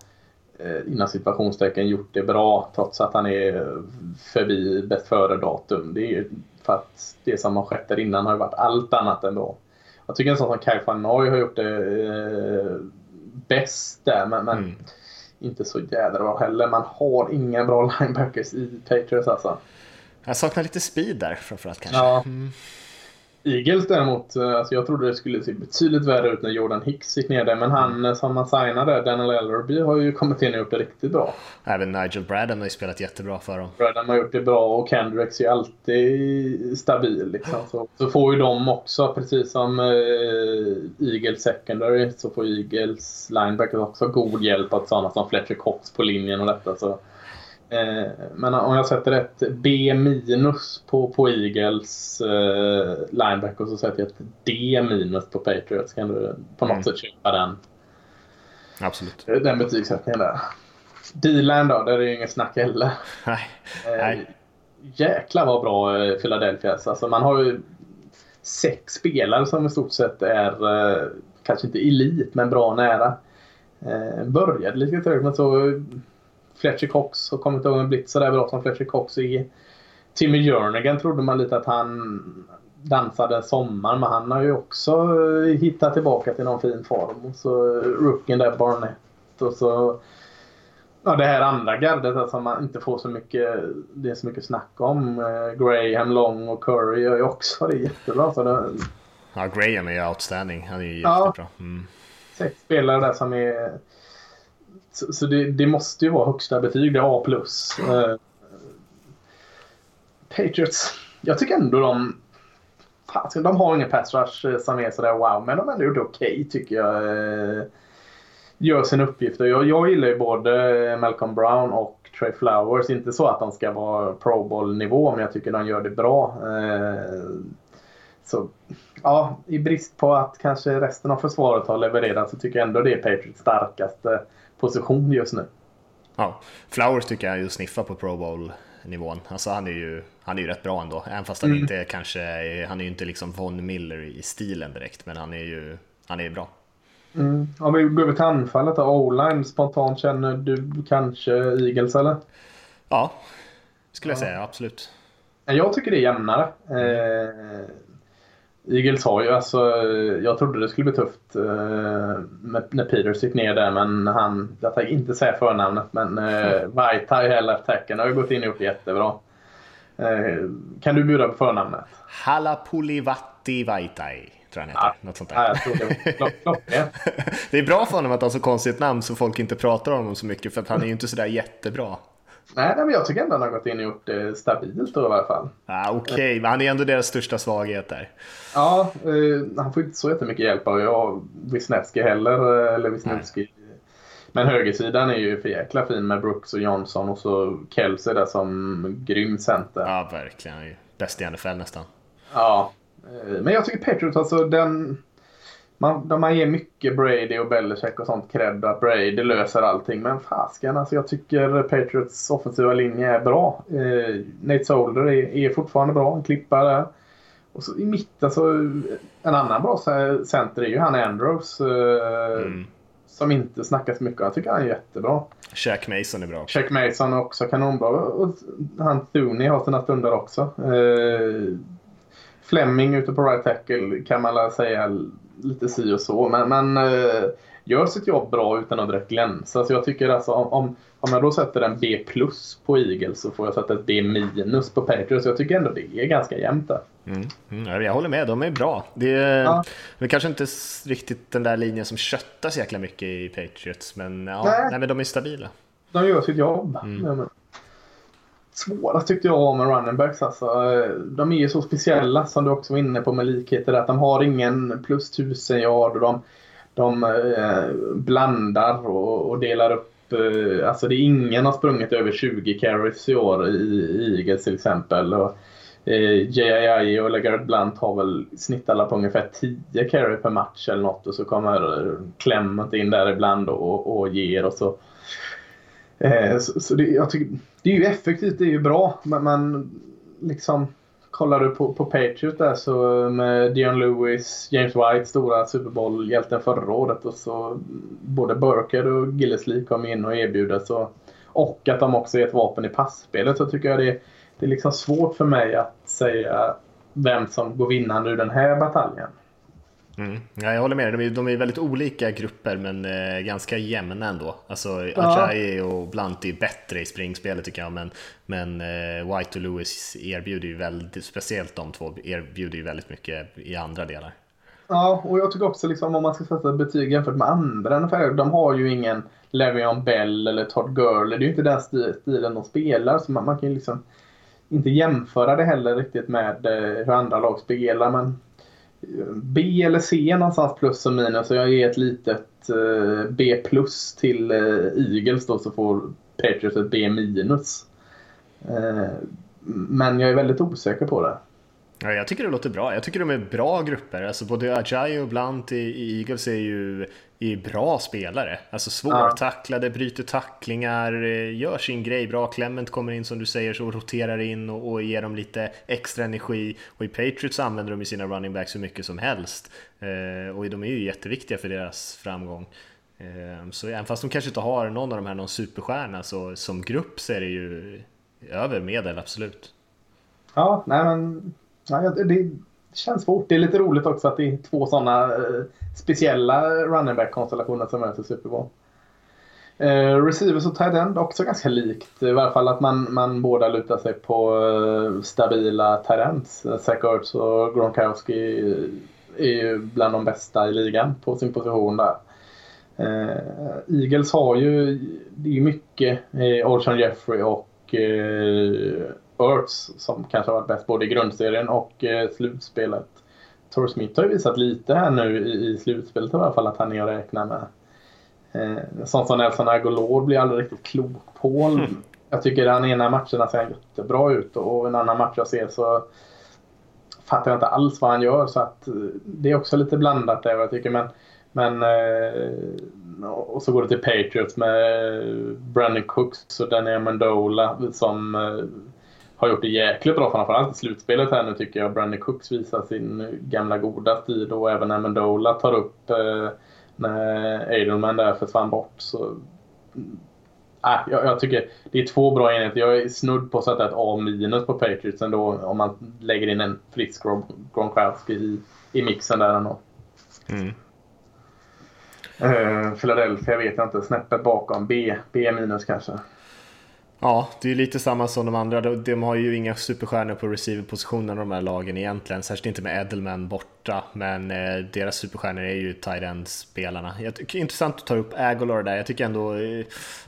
eh, innan situationstecken gjort det bra trots att han är förbi bäst före-datum. Det är ju för att det som har skett där innan har varit allt annat än bra. Jag tycker en sån som Kai Fanoy har gjort det eh, bäst där men, men mm. inte så jädra bra heller. Man har inga bra linebackers i Patriots alltså. Jag saknar lite speed där framförallt kanske. Ja. Mm. Eagles däremot, eh, alltså jag trodde det skulle se betydligt värre ut när Jordan Hicks gick ner där. Men han mm. som man signade, Daniel Ellerby, har ju kommit in och gjort det riktigt bra. Även Nigel Bradham har ju spelat jättebra för dem. Bradham har gjort det bra och Kendricks är ju alltid stabil. Liksom. Så, så får ju de också, precis som eh, Eagles secondary, så får Eagles linebackers också god hjälp av sådana som Fletcher Cox på linjen och detta. Så men om jag sätter ett B minus på, på Eagles eh, linebacker så sätter jag ett D minus på Patriots. Kan du på något mm. sätt köpa den? Absolut. Eh, den betygssättningen där. D-line då, där är det inget snack heller. Nej. Eh, Nej. Jäklar vad bra eh, Philadelphia Alltså man har ju sex spelare som i stort sett är eh, kanske inte elit men bra nära. Eh, började lite trögt men så Fletcher Cox har kommit och blivit sådär bra som Fletcher Cox är. Timmy Jernigan trodde man lite att han dansade en sommar men han har ju också eh, hittat tillbaka till någon fin form. Och så rookien där Barnett och så Ja, det här andra gardet alltså, som man inte får så mycket, det är så mycket snack om. Eh, Graham, Long och Curry gör ju också det jättebra. Så det... Ja, Graham är ju outstanding. Han är ju jättebra. Mm. Sex spelare där som är så, så det, det, måste ju vara högsta betyg, det är A+. Uh, Patriots, jag tycker ändå de... Fan, de har ingen pass rush eh, som är sådär wow, men de har ändå gjort okej okay, tycker jag. Uh, gör sin uppgift. Jag, jag gillar ju både Malcolm Brown och Trey Flowers. Inte så att de ska vara Pro Bowl-nivå, men jag tycker de gör det bra. Uh, så ja, i brist på att kanske resten av försvaret har levererat så tycker jag ändå det är Patriots starkaste position just nu. Ja, Flowers tycker jag ju sniffar på Pro Bowl-nivån. Alltså han är ju, han är ju rätt bra ändå. Även fast han mm. inte kanske, han är ju inte liksom Von Miller i stilen direkt. Men han är ju, han är ju bra. Mm. Om vi går över till anfallet då, O-line, spontant känner du kanske Eagles eller? Ja, skulle jag säga, absolut. Jag tycker det är jämnare. Eh, Eagles har ju alltså, jag trodde det skulle bli tufft eh, när Peters gick ner där men han, jag tänker inte säga förnamnet men eh, Vaitai här left tacken har ju gått in och gjort det jättebra. Eh, kan du bjuda på förnamnet? Halapulivatti Vaitai tror jag han heter. Ja, Något sånt där. Ja, jag tror det var det är bra för honom att han har så konstigt namn så folk inte pratar om honom så mycket för att han är ju inte sådär jättebra. Nej, men jag tycker ändå han har gått in och gjort det stabilt då i alla fall. Ah, Okej, okay. men han är ändå deras största svaghet där. Ja, eh, han får inte så jättemycket hjälp av jag, Wisniewski heller. Eh, eller Wisniewski. Men högersidan är ju för jäkla fin med Brooks och Johnson och så Kelsey där som grym center. Ja, verkligen. Bäst i NFL nästan. Ja, eh, men jag tycker Patriots, alltså den man, man ger mycket Brady och Belichick och sånt cred att Brady löser allting. Men fasken, alltså jag tycker Patriots offensiva linje är bra. Eh, Nate Solder är, är fortfarande bra, en klippare. Och så i mitten så en annan bra center är ju han Andrews. Eh, mm. Som inte snackas mycket Jag tycker han är jättebra. Shaq Mason är bra. Shaq Mason är också kanonbra. Och han Thuney har sina stunder också. Eh, Fleming ute på right tackle kan man säga lite si och så. Men, men eh, gör sitt jobb bra utan att direkt glänsa. Så jag tycker alltså om, om jag då sätter en B plus på Eagles så får jag sätta ett B minus på Patriots. Jag tycker ändå det är ganska jämnt där. Mm. Mm, jag håller med, de är bra. Det är, ja. det är kanske inte riktigt den där linjen som köttas jäkla mycket i Patriots, men, ja, nej. nej men de är stabila. De gör sitt jobb. Mm svårast tyckte jag med running backs. Alltså. De är ju så speciella som du också var inne på med likheter. Att de har ingen plus tusen yard. Och de, de eh, blandar och, och, delar upp eh, alltså det är ingen har sprungit över 20 carries i år i, i Eagles till exempel. Och, eh, JII och LeGarrette Blunt har väl snitt alla på ungefär 10 carry per match eller något och så kommer Clement in där ibland och, och ger och så. Eh, så, så det, jag tycker, det är ju effektivt, det är ju bra men, men liksom kollar du på, på Patriot där så med Dion Lewis, James White, stora Super Bowl-hjälten förra året och så både Burker och Gillesley kom in och erbjuder Och, och att de också är ett vapen i passspelet så tycker jag det, det är liksom svårt för mig att säga vem som går vinnande ur den här bataljen. Mm. Ja, jag håller med dig. De är, väldigt olika grupper men eh, ganska jämna ändå. Alltså ja. Och Blunt är bättre i springspelet tycker jag men, men eh, White och Lewis erbjuder ju väldigt, speciellt de två erbjuder ju väldigt mycket i andra delar. Ja, och jag tycker också liksom om man ska sätta betyg jämfört med andra ungefär, de har ju ingen Levion Bell eller Todd Gurley. Det är ju inte den stilen de spelar så man, man kan ju liksom inte jämföra det heller riktigt med eh, hur andra lag spelar men B eller C någonstans plus och minus. Så jag ger ett litet eh, B plus till eh, Eagles då så får Patriots ett B minus. Eh, men jag är väldigt osäker på det. Ja, jag tycker det låter bra. Jag tycker de är bra grupper. Alltså både Ajayi och Blunt i, i Eagles är ju är bra spelare. Alltså svårtacklade, ja. bryter tacklingar, eh, gör sin grej bra. Clement kommer in som du säger så roterar in och, och ger dem lite extra energi. Och i Patriots använder de ju sina running backs hur mycket som helst. Eh, och de är ju jätteviktiga för deras framgång. Eh, så även fast de kanske inte har någon av de här någon superstjärna så som grupp så är det ju över medel, absolut. Ja, nej men ja, det, känns svårt. Det är lite roligt också att det är två sådana eh, speciella running back-konstellationer som möter Super Bowl. Eh, receivers och tight end också ganska likt. I varje fall att man, man båda lutar sig på eh, stabila tight ends. Zach Ertz och Gronkowski är ju bland de bästa i ligan på sin position där. Eh, Eagles har ju, det är mycket eh, Olshan Jeffrey och eh, Ertz som kanske har varit bäst både i grundserien och eh, slutspelet. Torre Smith har ju visat lite här nu i, i slutspelet i alla fall att han är att räkna med. Eh, sånt som Nelson Agolor blir aldrig riktigt klok på. Mm. Jag tycker den ena matchen ser han jättebra ut och en annan match jag ser så fattar jag inte alls vad han gör. Så att eh, det är också lite blandat där jag tycker. Men, men eh, och så går det till Patriots med Brandon Cooks och Danny Amendola som eh, har gjort det jäkligt bra, framförallt i slutspelet här nu tycker jag. Brandon Cooks visar sin gamla goda tid och även Amendola tar upp eh, när Edelman där försvann bort. Så, äh, jag, jag, tycker det är två bra enheter. Jag är snudd på att sätta ett A minus på Patriots ändå om man lägger in en frisk Gronkowski i, i mixen där ändå. Mm. Uh, Philadelphia vet jag inte, snäppet bakom. B, B minus kanske. Ja, det är lite samma som de andra. De har ju inga superstjärnor på receiverpositionen de här lagen egentligen, särskilt inte med Edelman borta. Men eh, deras superstjärnor är ju tight end-spelarna. Intressant att ta upp Agolor där. Jag tycker ändå eh,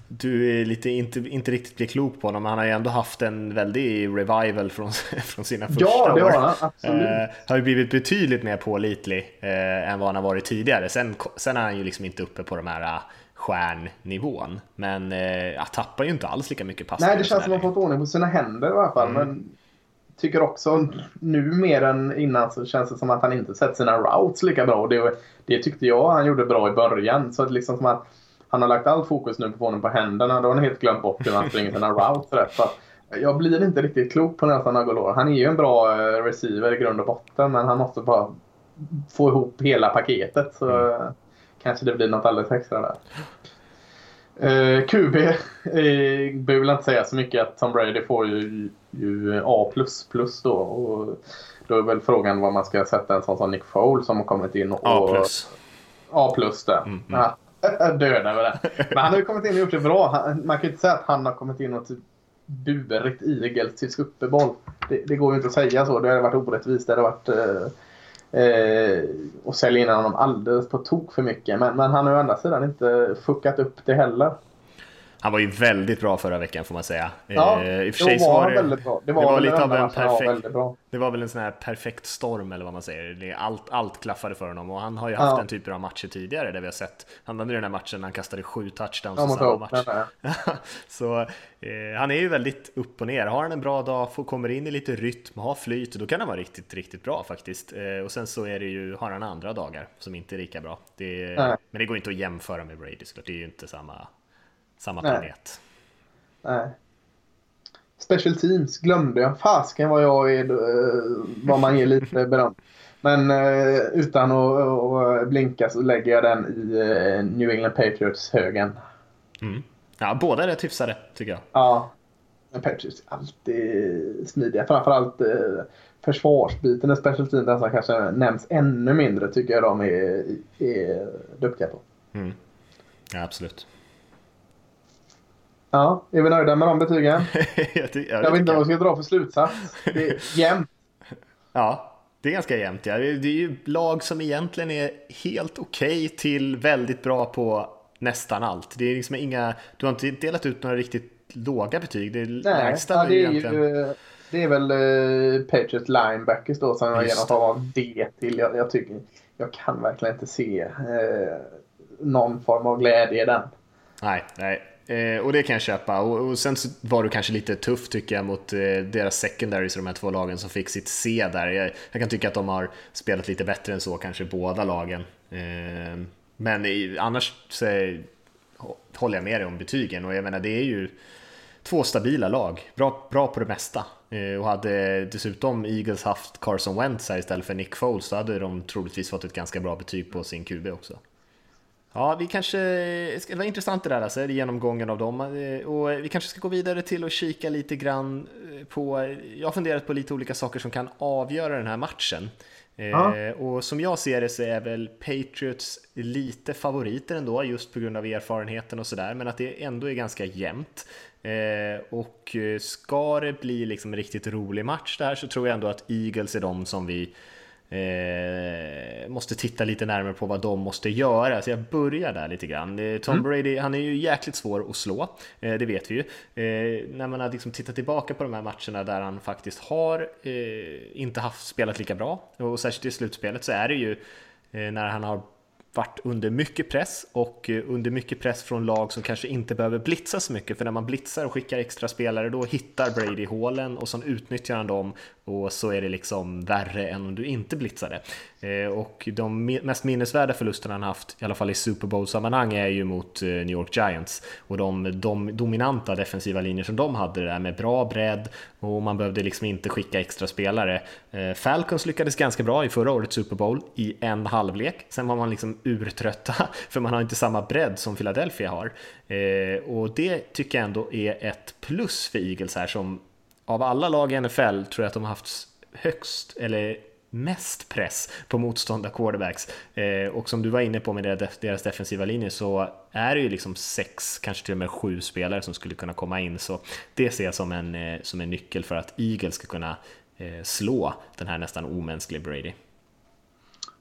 du är lite inte, inte riktigt blir klok på honom. Han har ju ändå haft en väldig revival från, från sina första ja, det. Har han, absolut. Eh, har ju blivit betydligt mer pålitlig eh, än vad han har varit tidigare. Sen, sen är han ju liksom inte uppe på de här stjärnnivån. Men eh, jag tappar ju inte alls lika mycket passningar. Nej, det känns som att han fått ordning på sina händer i alla fall. Mm. Men tycker också nu mer än innan så känns det som att han inte sett sina routes lika bra. Det, det tyckte jag han gjorde bra i början. Så att liksom som att han har lagt allt fokus nu på honom på händerna. Då har han helt glömt bort hur han springer sina routes rätt. Så jag blir inte riktigt klok på Nelson Agolor. Han är ju en bra receiver i grund och botten men han måste bara få ihop hela paketet. Så mm kanske det blir något alldeles extra där. Eh, QB eh, behöver väl inte säga så mycket att Tom Brady får ju, ju A++ då. Och då är väl frågan vad man ska sätta en sån som Nick Foles som har kommit in och... A+. A+, där. Mm, mm. Ja, döda med det. Men han har ju kommit in och gjort det bra. man kan ju inte säga att han har kommit in och typ burit Eagles till Super Bowl. Det, det, går ju inte att säga så. Det hade varit orättvist. Det hade varit... Eh, Eh, och sälja in honom alldeles på tok för mycket. Men, men han har å andra sidan inte fuckat upp det heller. Han var ju väldigt bra förra veckan får man säga. Ja, eh, i och för då sig så var var han det, väldigt bra. Det det var, lite av en perfekt, det var väl en sån här perfekt storm eller vad man säger. Det- Allt, allt klaffade för honom och han har ju haft Ja. den typen av matcher tidigare där vi har sett, han hade den här matchen när han kastade sju touchdowns Ja, i samma match. så eh, han är ju väldigt upp och ner. Har han en bra dag, får, kommer in i lite rytm, har flyt, då kan han vara riktigt, riktigt bra faktiskt. Eh, och sen så är det ju, har han andra dagar som inte är lika bra. Det, men det går inte att jämföra med Brady såklart, det är ju inte samma, samma Nej. planet. Nej. Special Teams glömde jag. Fasken vad jag är, eh, vad man ger lite beröm. Men eh, utan att, blinka så lägger jag den i eh, New England Patriots-högen. Mm. Ja, båda är rätt hyfsade tycker jag. Ja. Men Patriots är alltid smidiga. Framförallt försvarsbiten i Special Teams som kanske nämns ännu mindre tycker jag de är, är duktiga på. Mm. Ja, absolut. Ja, är vi nöjda med de betygen? jag, ty- ja, det Jag vet inte tycker vad jag ska dra för slutsats. Det är jämnt. Ja, det är ganska jämnt. Ja. Det är ju lag som egentligen är helt okej till väldigt bra på nästan allt. Det är liksom inga, du har inte delat ut några riktigt låga betyg. Det Nej, lägsta ja, är det, ju är egentligen... ju, det är väl uh, Patriots linebackers då som jag form av D till. Jag, jag, tycker, jag kan verkligen inte se eh, någon form av glädje i den. Nej, nej. Eh, och det kan jag köpa. Och, och sen så var du kanske lite tuff tycker jag mot eh, deras secondaries, de här två lagen som fick sitt C där. Jag, jag kan tycka att de har spelat lite bättre än så, kanske båda lagen. Eh, men i, annars så är, håller jag med dig om betygen och jag menar det är ju två stabila lag, bra, bra på det mesta. Eh, och hade dessutom Eagles haft Carson Wentz här istället för Nick Foles så hade de troligtvis fått ett ganska bra betyg på sin QB också. Ja, vi kanske, det var intressant det där alltså, genomgången av dem. Eh, Och vi kanske ska gå vidare till att kika lite grann eh, på, jag har funderat på lite olika saker som kan avgöra den här matchen. Ja. Eh, Och som jag ser det så är väl Patriots lite favoriter ändå, just på grund av erfarenheten och sådär, men att det ändå är ganska jämnt. Eh, Och ska det bli liksom en riktigt rolig match där så tror jag ändå att Eagles är de som vi Eh, måste titta lite närmare på vad de måste göra, så jag börjar där lite grann. Tom Mm. Brady, han är ju jäkligt svår att slå, eh, det vet vi ju. Eh, när man har liksom tittat tillbaka på de här matcherna där han faktiskt har eh, inte haft spelat lika bra, och särskilt i slutspelet så är det ju eh, när han har varit under mycket press och eh, under mycket press från lag som kanske inte behöver blitza så mycket för när man blitzar och skickar extra spelare då hittar Brady hålen och så utnyttjar han dem och så är det liksom värre än om du inte blitzade. Eh, och de mest minnesvärda förlusterna han haft, i alla fall i Super Bowl-sammanhang, är ju mot eh, New York Giants och de, de dominanta defensiva linjer som de hade där med bra bredd och man behövde liksom inte skicka extra spelare. Eh, Falcons lyckades ganska bra i förra årets Super Bowl i en halvlek, sen var man liksom urtrötta för man har inte samma bredd som Philadelphia har. Och det tycker jag ändå är ett plus för Eagles här som av alla lag i NFL tror jag att de har haft högst eller mest press på motståndar quarterbacks. Eh, och som du var inne på med deras, defensiva linje så är det ju liksom sex, kanske till och med sju spelare som skulle kunna komma in. Så det ser jag som en, eh, som en nyckel för att Eagles ska kunna eh, slå den här nästan omänskliga Brady.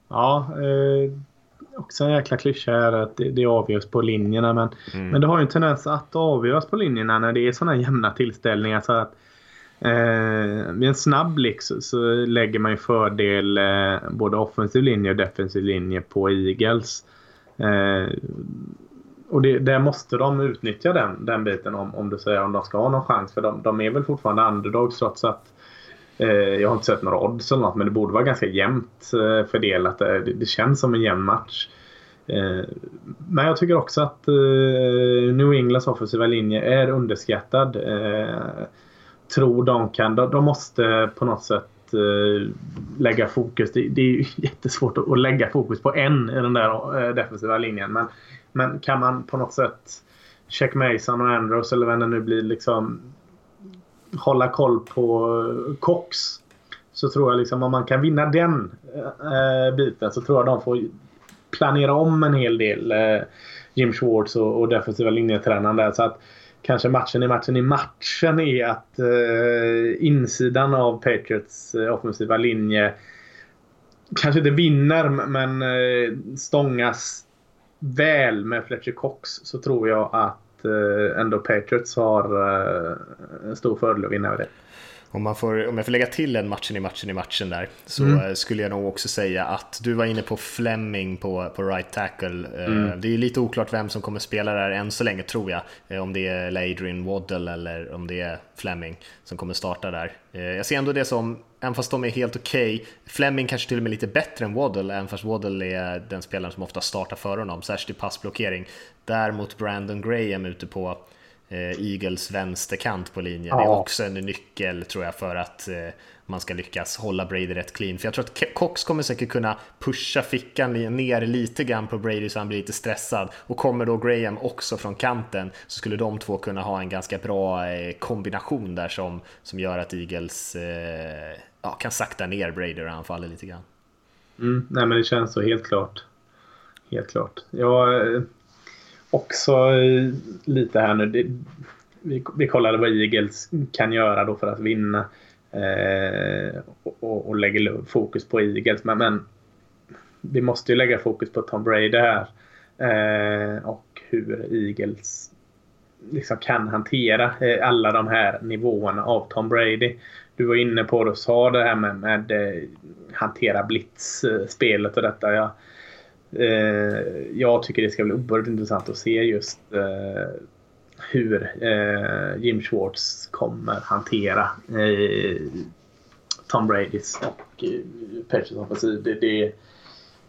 Ja, eh, också en jäkla klyscha är att det, det avgörs på linjerna. Men, Mm. men det har ju en tendens att avgöras på linjerna när det är sådana jämna tillställningar. Så att, eh, vid en snabb blick så, så lägger man ju fördel eh, både offensiv linje och defensiv linje på Eagles. Eh, och det, där måste de utnyttja den, den biten om, om du säger om de ska ha någon chans. För de, de är väl fortfarande underdogs trots att Eh, jag har inte sett några odds eller något men det borde vara ganska jämnt eh, fördelat. Eh, det, det känns som en jämn match. Eh, men jag tycker också att eh, New Englands offensiva linje är underskattad. Tror de kan. De de måste på något sätt eh, lägga fokus. Det, det är ju jättesvårt att lägga fokus på en i den där eh, defensiva linjen. Men, men kan man på något sätt Check Mason och Andrews eller vem det nu blir liksom hålla koll på eh, Cox. Så tror jag liksom om man kan vinna den eh, biten så tror jag de får planera om en hel del. Eh, Jim Schwartz och, och defensiva linjetränaren där. Så att kanske matchen i matchen i matchen är att eh, insidan av Patriots eh, offensiva linje kanske inte vinner men eh, stångas väl med Fletcher Cox så tror jag att att eh, ändå Patriots har eh, en stor fördel att vinna över det. Om, man får, om jag får lägga till en matchen i matchen i matchen där så mm. skulle jag nog också säga att du var inne på Fleming på, på right tackle. Mm. Det är lite oklart vem som kommer spela där än så länge tror jag. Om det är Adrian Waddle eller om det är Fleming som kommer starta där. Jag ser ändå det som, även fast de är helt okej, okay, Fleming kanske till och med lite bättre än Waddle, även fast Waddle är den spelaren som ofta startar före honom, särskilt i passblockering. Däremot Brandon Graham ute på Eh, Eagles vänsterkant på linjen. Ja. Det är också en nyckel tror jag för att eh, man ska lyckas hålla Brady rätt clean. För jag tror att Cox kommer säkert kunna pusha fickan ner lite grann på Brady så han blir lite stressad. Och kommer då Graham också från kanten så skulle de två kunna ha en ganska bra eh, kombination där som, som gör att Eagles ja, kan sakta ner Brady och anfallet lite grann. Mm, nej men det känns så helt klart. Helt klart. Jag också eh, lite här nu. Det, vi, vi kollade vad Eagles kan göra då för att vinna. Eh, och, och lägger fokus på Eagles. Men, men, vi måste ju lägga fokus på Tom Brady här. Eh, och hur Eagles liksom kan hantera eh, alla de här nivåerna av Tom Brady. Du var inne på det och sa det här med, med eh, hantera blitz-spelet eh, och detta. Ja Eh, Eh, jag tycker det ska bli oerhört intressant att se just eh, hur eh, Jim Schwartz kommer hantera eh, Tom Bradys och eh, Patriots offensiv. Det, det,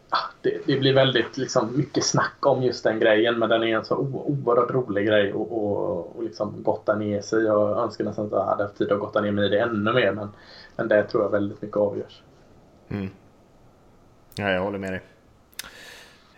ah, det, det, blir väldigt liksom, mycket snack om just den grejen men den är en så oerhört rolig grej och, och, och liksom gotta ner sig. Jag önskar nästan att jag hade haft tid att gotta ner mig i det ännu mer men, men det tror jag väldigt mycket avgörs. Mm. Ja, jag håller med dig.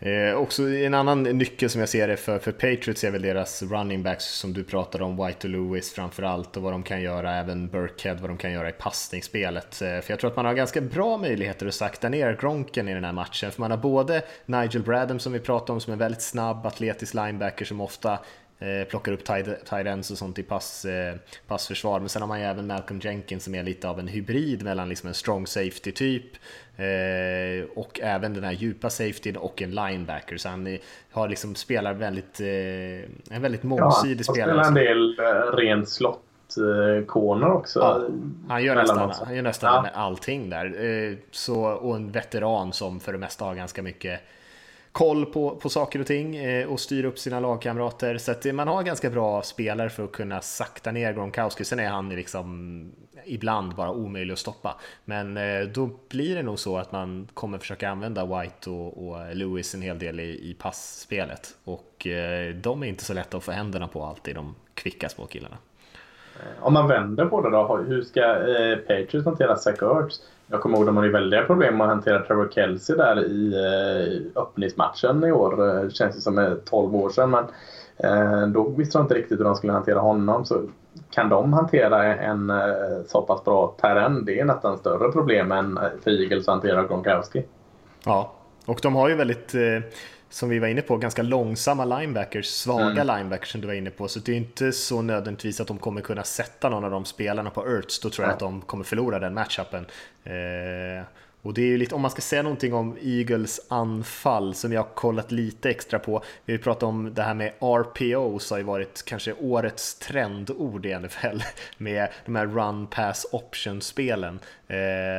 Eh, också en annan nyckel som jag ser det för, för Patriots är väl deras running backs som du pratade om, White och Lewis framförallt och vad de kan göra, även Burkhead, vad de kan göra i passningsspelet. Eh, för jag tror att man har ganska bra möjligheter att sakta ner Gronken i den här matchen, för man har både Nigel Bradham som vi pratade om som är väldigt snabb, atletisk linebacker som ofta Eh, plockar upp tight ends och sånt i pass, eh, passförsvar. Men sen har man ju även Malcolm Jenkins som är lite av en hybrid mellan liksom en strong safety typ och även den här djupa safetyn och en linebacker. Så han har liksom spelar väldigt, en väldigt mångsidig ja, spelare. Han spelar en del ren slott corner också. Ja, han gör nästan, han gör nästan ja. allting där. Så, och en veteran som för det mesta har ganska mycket koll på, på saker och ting eh, och styr upp sina lagkamrater. Så att eh, man har ganska bra spelare för att kunna sakta ner Gronkowski. Sen är han liksom ibland bara omöjlig att stoppa. Men eh, då blir det nog så att man kommer försöka använda White och, och Lewis en hel del i, i passspelet. Och de är inte så lätta att få händerna på alltid, de kvicka små killarna. Om man vänder på det då, hur ska eh, Patriots hantera Zach Ertz? Jag kommer ihåg att de hade väldiga problem med att hantera Trevor Kelsey där i eh, öppningsmatchen i år. Det känns ju som eh, 12 år sedan. Men eh, då visste de inte riktigt hur de skulle hantera honom. Så kan de hantera en eh, så pass bra terren, det är nästan större problem än eh, för Eagles att hantera Gronkowski. Ja, och de har ju väldigt eh som vi var inne på, ganska långsamma linebackers, svaga mm. linebackers som du var inne på. Så det är inte så nödvändigtvis att de kommer kunna sätta någon av de spelarna på Ertz. Då tror jag ja. att de kommer förlora den matchupen. Eh, och det är ju lite, om man ska säga någonting om Eagles anfall som jag har kollat lite extra på. Vi pratat om det här med RPOs har ju varit kanske årets trendord i NFL med de här run pass option spelen eh,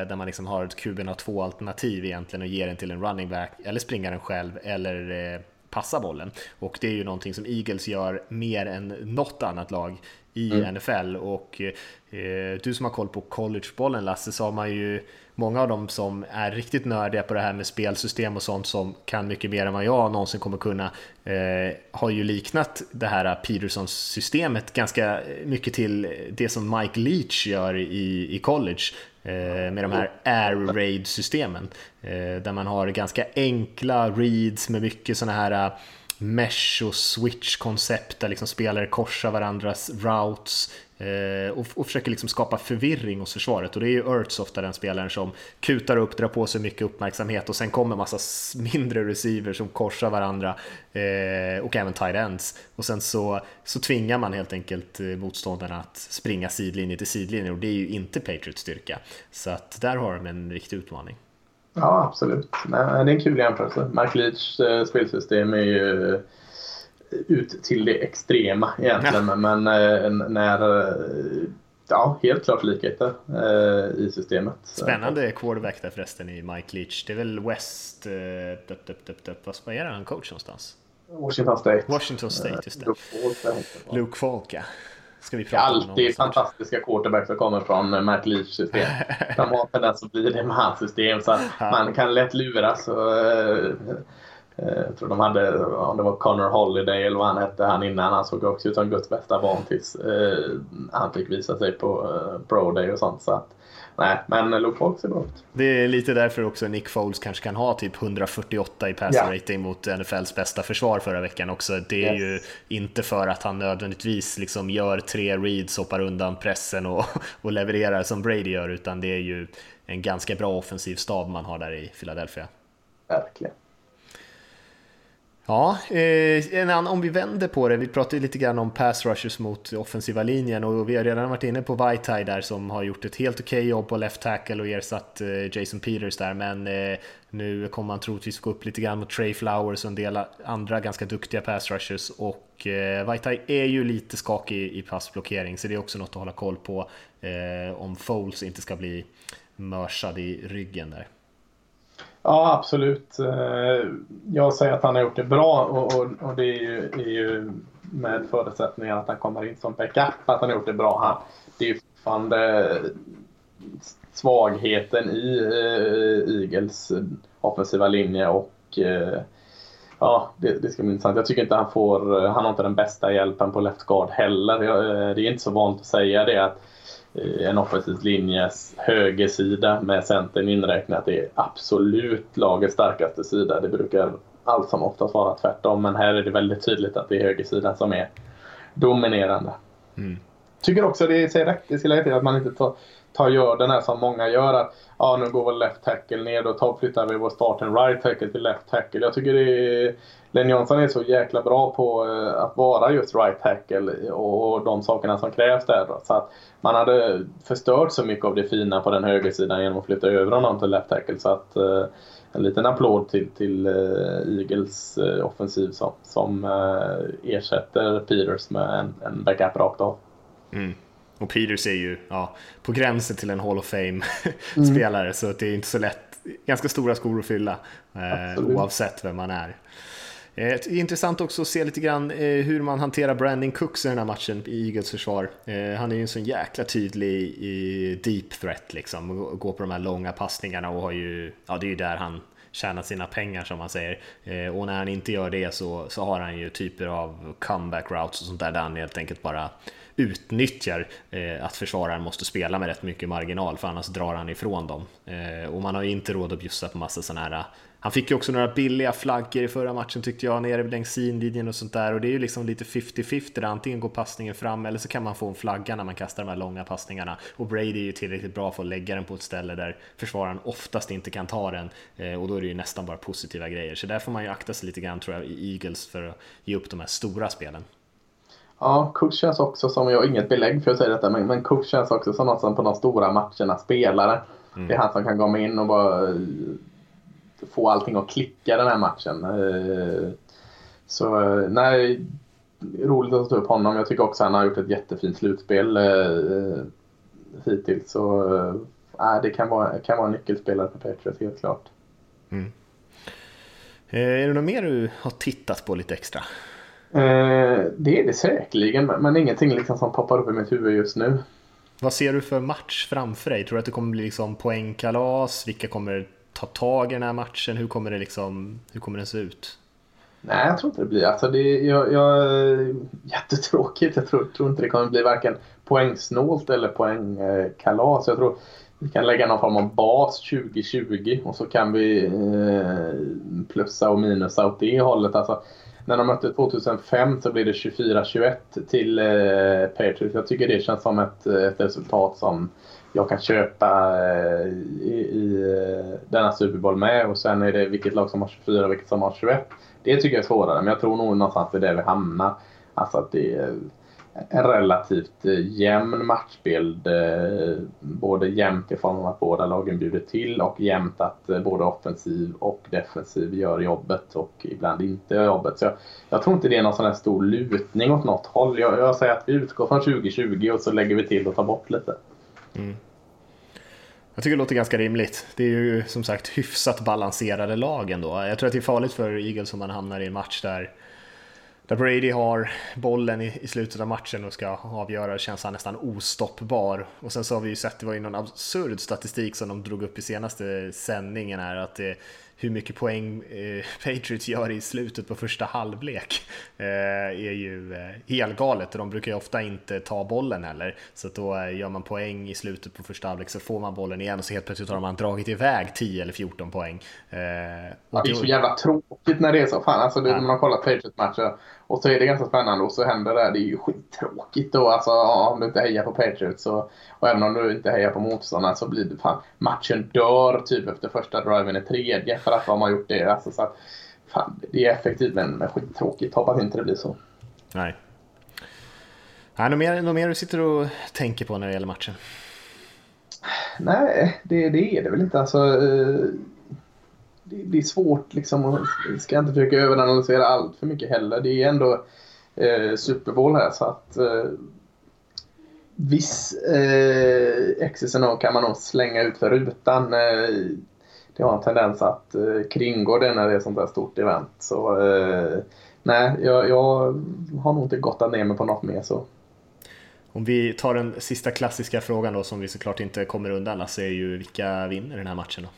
där man liksom har ett QB två alternativ egentligen och ger den till en running back eller springer den själv eller eh, passa bollen. Och det är ju någonting som Eagles gör mer än något annat lag i mm. NFL och eh, du som har koll på collegebollen Lasse så har man ju många av dem som är riktigt nördiga på det här med spelsystem och sånt som kan mycket mer än vad jag någonsin kommer kunna eh, har ju liknat det här Petersons systemet ganska mycket till det som Mike Leach gör i, i college eh, med de här air raid systemen eh, där man har ganska enkla reads med mycket sådana här eh, mesh och switch-koncept där liksom spelare korsar varandras routes Eh, och, och försöker liksom skapa förvirring hos försvaret. Och det är ju Ertz ofta den spelaren som kutar upp, drar på sig mycket uppmärksamhet och sen kommer massa mindre receivers som korsar varandra eh, och även tight ends. Och sen så, så tvingar man helt enkelt eh, motståndarna att springa sidlinje till sidlinje och det är ju inte Patriots styrka. Så att där har de en riktig utmaning. Ja, absolut. det är en kul jämförelse. Mark Leach eh, spelsystem är ju ut till det extrema egentligen. Men eh, när eh, Ja, helt klart likheter eh, i systemet. Spännande quarterback där förresten i Mike Leach. Det är väl West... Dup, dup, dup, dup. Vad är han coach någonstans? Washington State. Washington State, just det. Luke Falk. Ja. Ska vi prata alltid fantastiska quarterbacks som kommer från Matt Leach system. De har tendens att bli det med hans system så att man kan lätt luras. Och, jag tror de hade, om det var Connor Holiday eller vad han hette han innan, han såg också ut som Guds bästa barn tills eh, han fick visa sig på eh, Pro Day och sånt. Så att, nej, men Luke Falk ser bra ut. Det är lite därför också Nick Foles kanske kan ha typ 148 i passing yeah. rating mot NFLs bästa försvar förra veckan också. Det är yes. ju inte för att han nödvändigtvis liksom gör tre reads, hoppar undan pressen och, och levererar som Brady gör, utan det är ju en ganska bra offensiv stab man har där i Philadelphia. Verkligen. Ja, eh, om vi vänder på det, vi pratade lite grann om pass rushers mot offensiva linjen och vi har redan varit inne på Vaitai där som har gjort ett helt okej okay jobb på left tackle och ersatt eh, Jason Peters där men eh, nu kommer man troligtvis gå upp lite grann mot Trey Flowers och en del andra ganska duktiga pass rushers och eh, Vaitai är ju lite skakig i passblockering så det är också något att hålla koll på eh, om Foles inte ska bli mörsad i ryggen där. Ja, absolut. Eh, jag säger att han har gjort det bra och, och, och det är ju, är ju, med förutsättningen att han kommer in som backup att han har gjort det bra. Han, det är ju fortfarande svagheten i eh, Eagles eh, offensiva linje och ja, det, det, ska bli intressant. Jag tycker inte han får, han har inte den bästa hjälpen på left guard heller. Det är inte så vanligt att säga det att en offensiv linjes högersida med centern inräknat är absolut lagets starkaste sida. Det brukar allt som oftast vara tvärtom, men här är det väldigt tydligt att det är högersidan som är dominerande. Mm. Tycker också det är rätt i till att man inte tar, tar gör den här som många gör. Att ja, nu går vår left tackle ner och tar, flyttar vi vår starten right tackle till left tackle. Jag tycker det är, Len Johnson är så jäkla bra på eh, att vara just right tackle och de sakerna som krävs där. Så att man hade förstört så mycket av det fina på den högersidan genom att flytta över honom till left tackle. Så att eh, en liten applåd till, till uh, Eagles uh, offensiv som, som uh, ersätter Peters med en, en backup rakt av. Mm. Och Peters är ju ja, på gränsen till en Hall of Fame-spelare mm. så det är inte så lätt. Ganska stora skor att fylla eh, oavsett vem man är. Eh, intressant också att se lite grann eh, hur man hanterar Brandon Cooks i den här matchen i Eagles försvar. Eh, han är ju en sån jäkla tydlig deep threat liksom, går på de här långa passningarna och har ju, ja det är ju där han tjänar sina pengar som man säger. Och när han inte gör det så, så har han ju typer av comeback routes och sånt där där han helt enkelt bara utnyttjar eh, att försvararen måste spela med rätt mycket marginal för annars drar han ifrån dem. Eh, och man har ju inte råd att bjussa på massa sådana här eh, han fick ju också några billiga flaggor i förra matchen tyckte jag, nere längs sidlinjen och sånt där. Och det är ju liksom lite 50-50 där antingen går passningen fram eller så kan man få en flagga när man kastar de här långa passningarna. Och Brady är ju tillräckligt bra för att lägga den på ett ställe där försvararen oftast inte kan ta den. Eh, och då är det ju nästan bara positiva grejer. Så där får man ju akta sig lite grann tror jag i Eagles för att ge upp de här stora spelen. Ja, Cook känns också som, jag har inget belägg för att säga detta, men, men Cook känns också som något som på de stora matcherna spelare. Mm. Det är han som kan komma in och bara få allting att klicka den här matchen. Eh, så nej, roligt att ta upp honom. Jag tycker också att han har gjort ett jättefint slutspel eh, hittills. Så äh, det kan vara, kan vara en nyckelspelare för Patriots, helt klart. Mm. Är det något mer du har tittat på lite extra? Eh, det är det säkerligen, men ingenting liksom som poppar upp i mitt huvud just nu. Vad ser du för match framför dig? Tror du att det kommer bli liksom poängkalas? Vilka kommer ta tag i den här matchen? Hur kommer, det liksom, hur kommer den se ut? Nej, jag tror inte det blir. Alltså det, jag, jag, jättetråkigt. Jag tror, tror inte det kommer bli varken poängsnålt eller poängkalas. Jag tror vi kan lägga någon form av bas 2020 och så kan vi eh, plussa och minusa åt det hållet. Alltså, när de mötte 2005 så blev det 24-21 till eh, Patriots. Jag tycker det känns som ett, eh, ett resultat som jag kan köpa eh, i, i eh, denna Super Bowl med och sen är det vilket lag som har 24 och vilket som har 21. Det tycker jag är svårare men jag tror nog någonstans det är där vi hamnar. Alltså att det en relativt eh, jämn matchbild. Eh, både jämnt i form av att båda lagen bjuder till och jämnt att eh, både offensiv och defensiv gör jobbet och ibland inte gör jobbet. Så jag, jag tror inte det är någon sån här stor lutning åt något håll. Jag, jag säger att vi utgår från 2020 och så lägger vi till och tar bort lite. Mm. Jag tycker det låter ganska rimligt. Det är ju som sagt hyfsat balanserade lag ändå. Jag tror att det är farligt för Eagles om man hamnar i en match där där Brady har bollen i, i, slutet av matchen och ska avgöra känns han nästan ostoppbar. Och sen så har vi ju sett, det var ju någon absurd statistik som de drog upp i senaste sändningen här, att det, hur mycket poäng eh, Patriots gör i slutet på första halvlek eh, är ju eh, helgalet. De brukar ju ofta inte ta bollen heller, så då gör man poäng i slutet på första halvlek så får man bollen igen och så helt plötsligt har man dragit iväg 10 eller 14 poäng. Eh, ja, det är så jävla tråkigt när det är så. Fan, alltså, det, ja. när man kollar Patriots-matcher och så är det ganska spännande och så händer det. Det är ju skittråkigt då. Alltså, om du inte hejar på Patriots och, och även om du inte hejar på motståndarna så blir det fan, matchen dör typ efter första driven i tredje för att de har gjort det. Alltså, så att, fan, det är effektivt men, men skittråkigt. Hoppas inte det blir så. Nej. Nej, något mer, något mer du sitter och tänker på när det gäller matchen? Nej, det, det är det väl inte. Alltså, eh, det, det är svårt liksom. Och ska inte försöka överanalysera allt för mycket heller. Det är ändå eh, Super Bowl här så att eh, viss eh, X's kan man nog slänga ut för rutan. Eh, det har en tendens att eh, kringgå det när det är sånt där stort event. Så eh, nej, jag, jag har nog inte gottat ner mig på något mer så. Om vi tar den sista klassiska frågan då som vi såklart inte kommer undan Lasse är ju vilka vinner den här matchen då?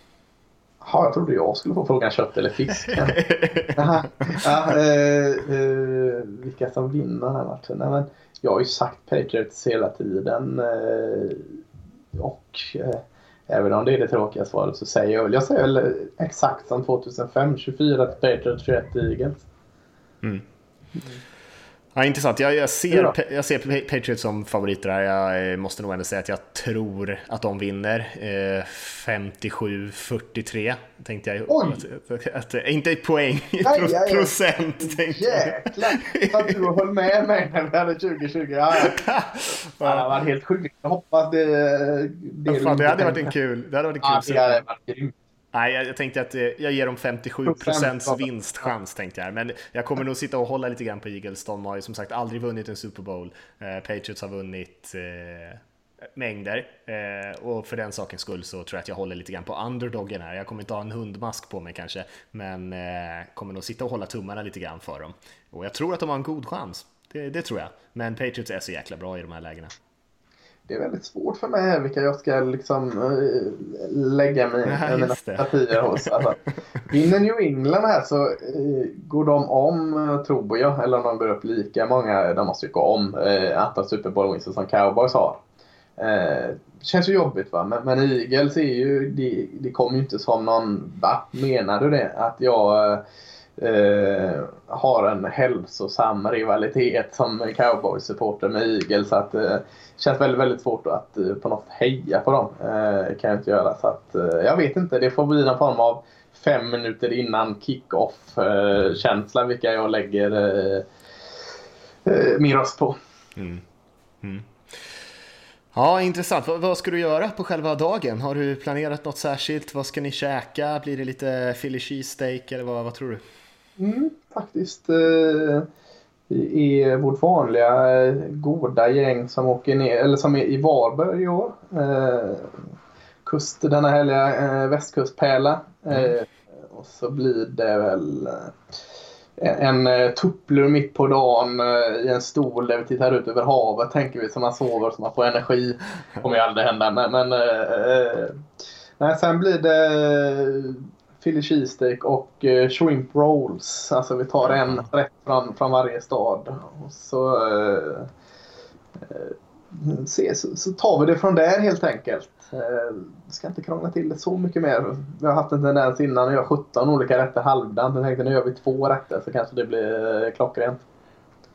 Ja, jag trodde jag skulle få frågan kött eller fisk. ja, eh, eh, vilka som vinner den här matchen? Nej, men jag har ju sagt Patriots hela tiden. Eh, och eh, även om det är det tråkiga svaret så säger jag väl, jag säger väl exakt som 2005, 24 till Patriots, 21 till Eagles. Mm. Ja, intressant. Jag, jag, ser, jag ser Patriots som favoriter här. Jag eh, måste nog ändå säga att jag tror att de vinner. Eh, 57-43 tänkte jag. Att, att, att, inte poäng, aj, aj, aj. procent. Tänkte Jäklar! Att du höll med mig när vi hade 2020. Ja, ja. det var helt sjukt. Jag hoppas det... Det, fan, det hade varit en kul... Det hade varit en kul ja, det hade varit grymt. Nej, jag, tänkte att eh, jag ger dem 57 procents vinstchans tänkte jag. Men jag kommer nog sitta och hålla lite grann på Eagles. De har ju som sagt aldrig vunnit en Super Bowl. Eh, Patriots har vunnit eh, mängder eh, och för den sakens skull så tror jag att jag håller lite grann på underdogen här. Jag kommer inte ha en hundmask på mig kanske, men eh, kommer nog sitta och hålla tummarna lite grann för dem. Och jag tror att de har en god chans. Det, det tror jag. Men Patriots är så jäkla bra i de här lägena det är väldigt svårt för mig vilka jag ska liksom äh, lägga mig, ja, mina partier hos. Alltså, vinner New England här så äh, går de om, tror jag, eller om de går upp lika många, de måste ju gå om äh, antal Super Bowl som Cowboys har. Eh, känns ju jobbigt va, men, men Eagles är ju, det de kommer ju inte som någon, va, menar du det? Att jag eh, har en hälsosam rivalitet som cowboysupporter med Eagles. Så att, eh, känns väldigt, väldigt svårt att eh, på något heja på dem. Eh, kan jag inte göra. Så att, eh, jag vet inte, det får bli någon form av fem minuter innan kick-off-känsla vilka jag lägger eh, eh, min röst på. Mm. Mm. Ja, intressant. Vad, vad, ska du göra på själva dagen? Har du planerat något särskilt? Vad ska ni käka? Blir det lite Philly cheesesteak eller vad, vad tror du? Mm, faktiskt. Eh, är vårt vanliga eh, goda gäng som åker ner, eller som är i Varberg i år. Eh, kust, denna härliga eh, västkustpärla. Mm. Och så blir det väl en tupplur mitt på dagen i en stol där vi tittar ut över havet tänker vi så man sover så man får energi. Det kommer ju aldrig hända men, men nej, sen blir det Philly cheesesteak och eh, shrimp rolls. Alltså vi tar en mm. rätt från, från varje stad. Och så, eh, eh, se, så, så, tar vi det från där helt enkelt. Eh, ska inte krångla till det så mycket mer. Vi har haft en tendens innan att göra 17 olika rätter halvdant. Jag tänkte nu gör vi två rätter så kanske det blir eh, klockrent.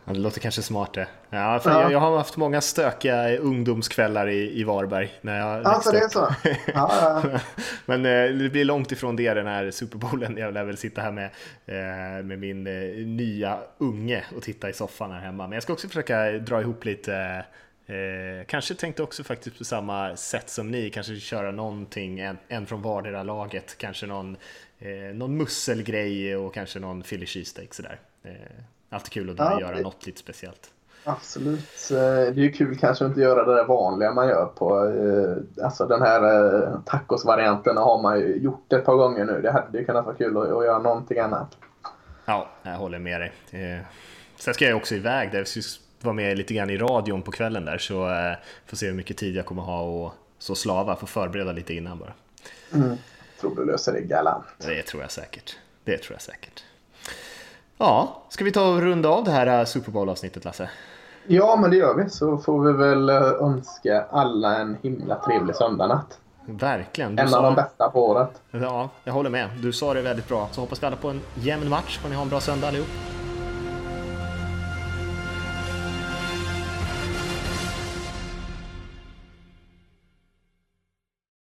Ja, det låter kanske smart det. Ja, för Ja. Jag, jag har haft många stökiga ungdomskvällar i, i Varberg när jag Alltså det är så? Ja, ja. Men eh, det blir långt ifrån det den här Superbowlen. Jag lär väl sitta här med, eh, med min eh, nya unge och titta i soffan här hemma. Men jag ska också försöka dra ihop lite Eh, kanske tänkte också faktiskt på samma sätt som ni, kanske köra någonting, en, en från vardera laget, kanske någon, eh, någon musselgrej och kanske någon Philly cheesesteak sådär. Eh, alltid kul att Ja, göra det- något lite speciellt. Absolut. Eh, Det är ju kul kanske att inte göra det där vanliga man gör på eh, alltså den här eh, tacosvarianten har man ju gjort ett par gånger nu. Det hade ju kunnat vara kul att, att göra någonting annat. Ja, jag håller med dig. Sen ska jag också iväg där, jag ska vara med lite grann i radion på kvällen där så får se hur mycket tid jag kommer ha och så slava, får förbereda lite innan bara. Tror du löser det galant. Det tror jag säkert. Det tror jag säkert. Ja, ska vi ta och runda av det här eh, Super Bowl-avsnittet Lasse? Ja, men det gör vi. Så får vi väl eh, önska alla en himla trevlig söndagnatt. Verkligen. Du En av de sa, bästa på året. ja, jag håller med. Du sa det väldigt bra. Så hoppas vi alla på en jämn match. Får ni ha en bra söndag allihop.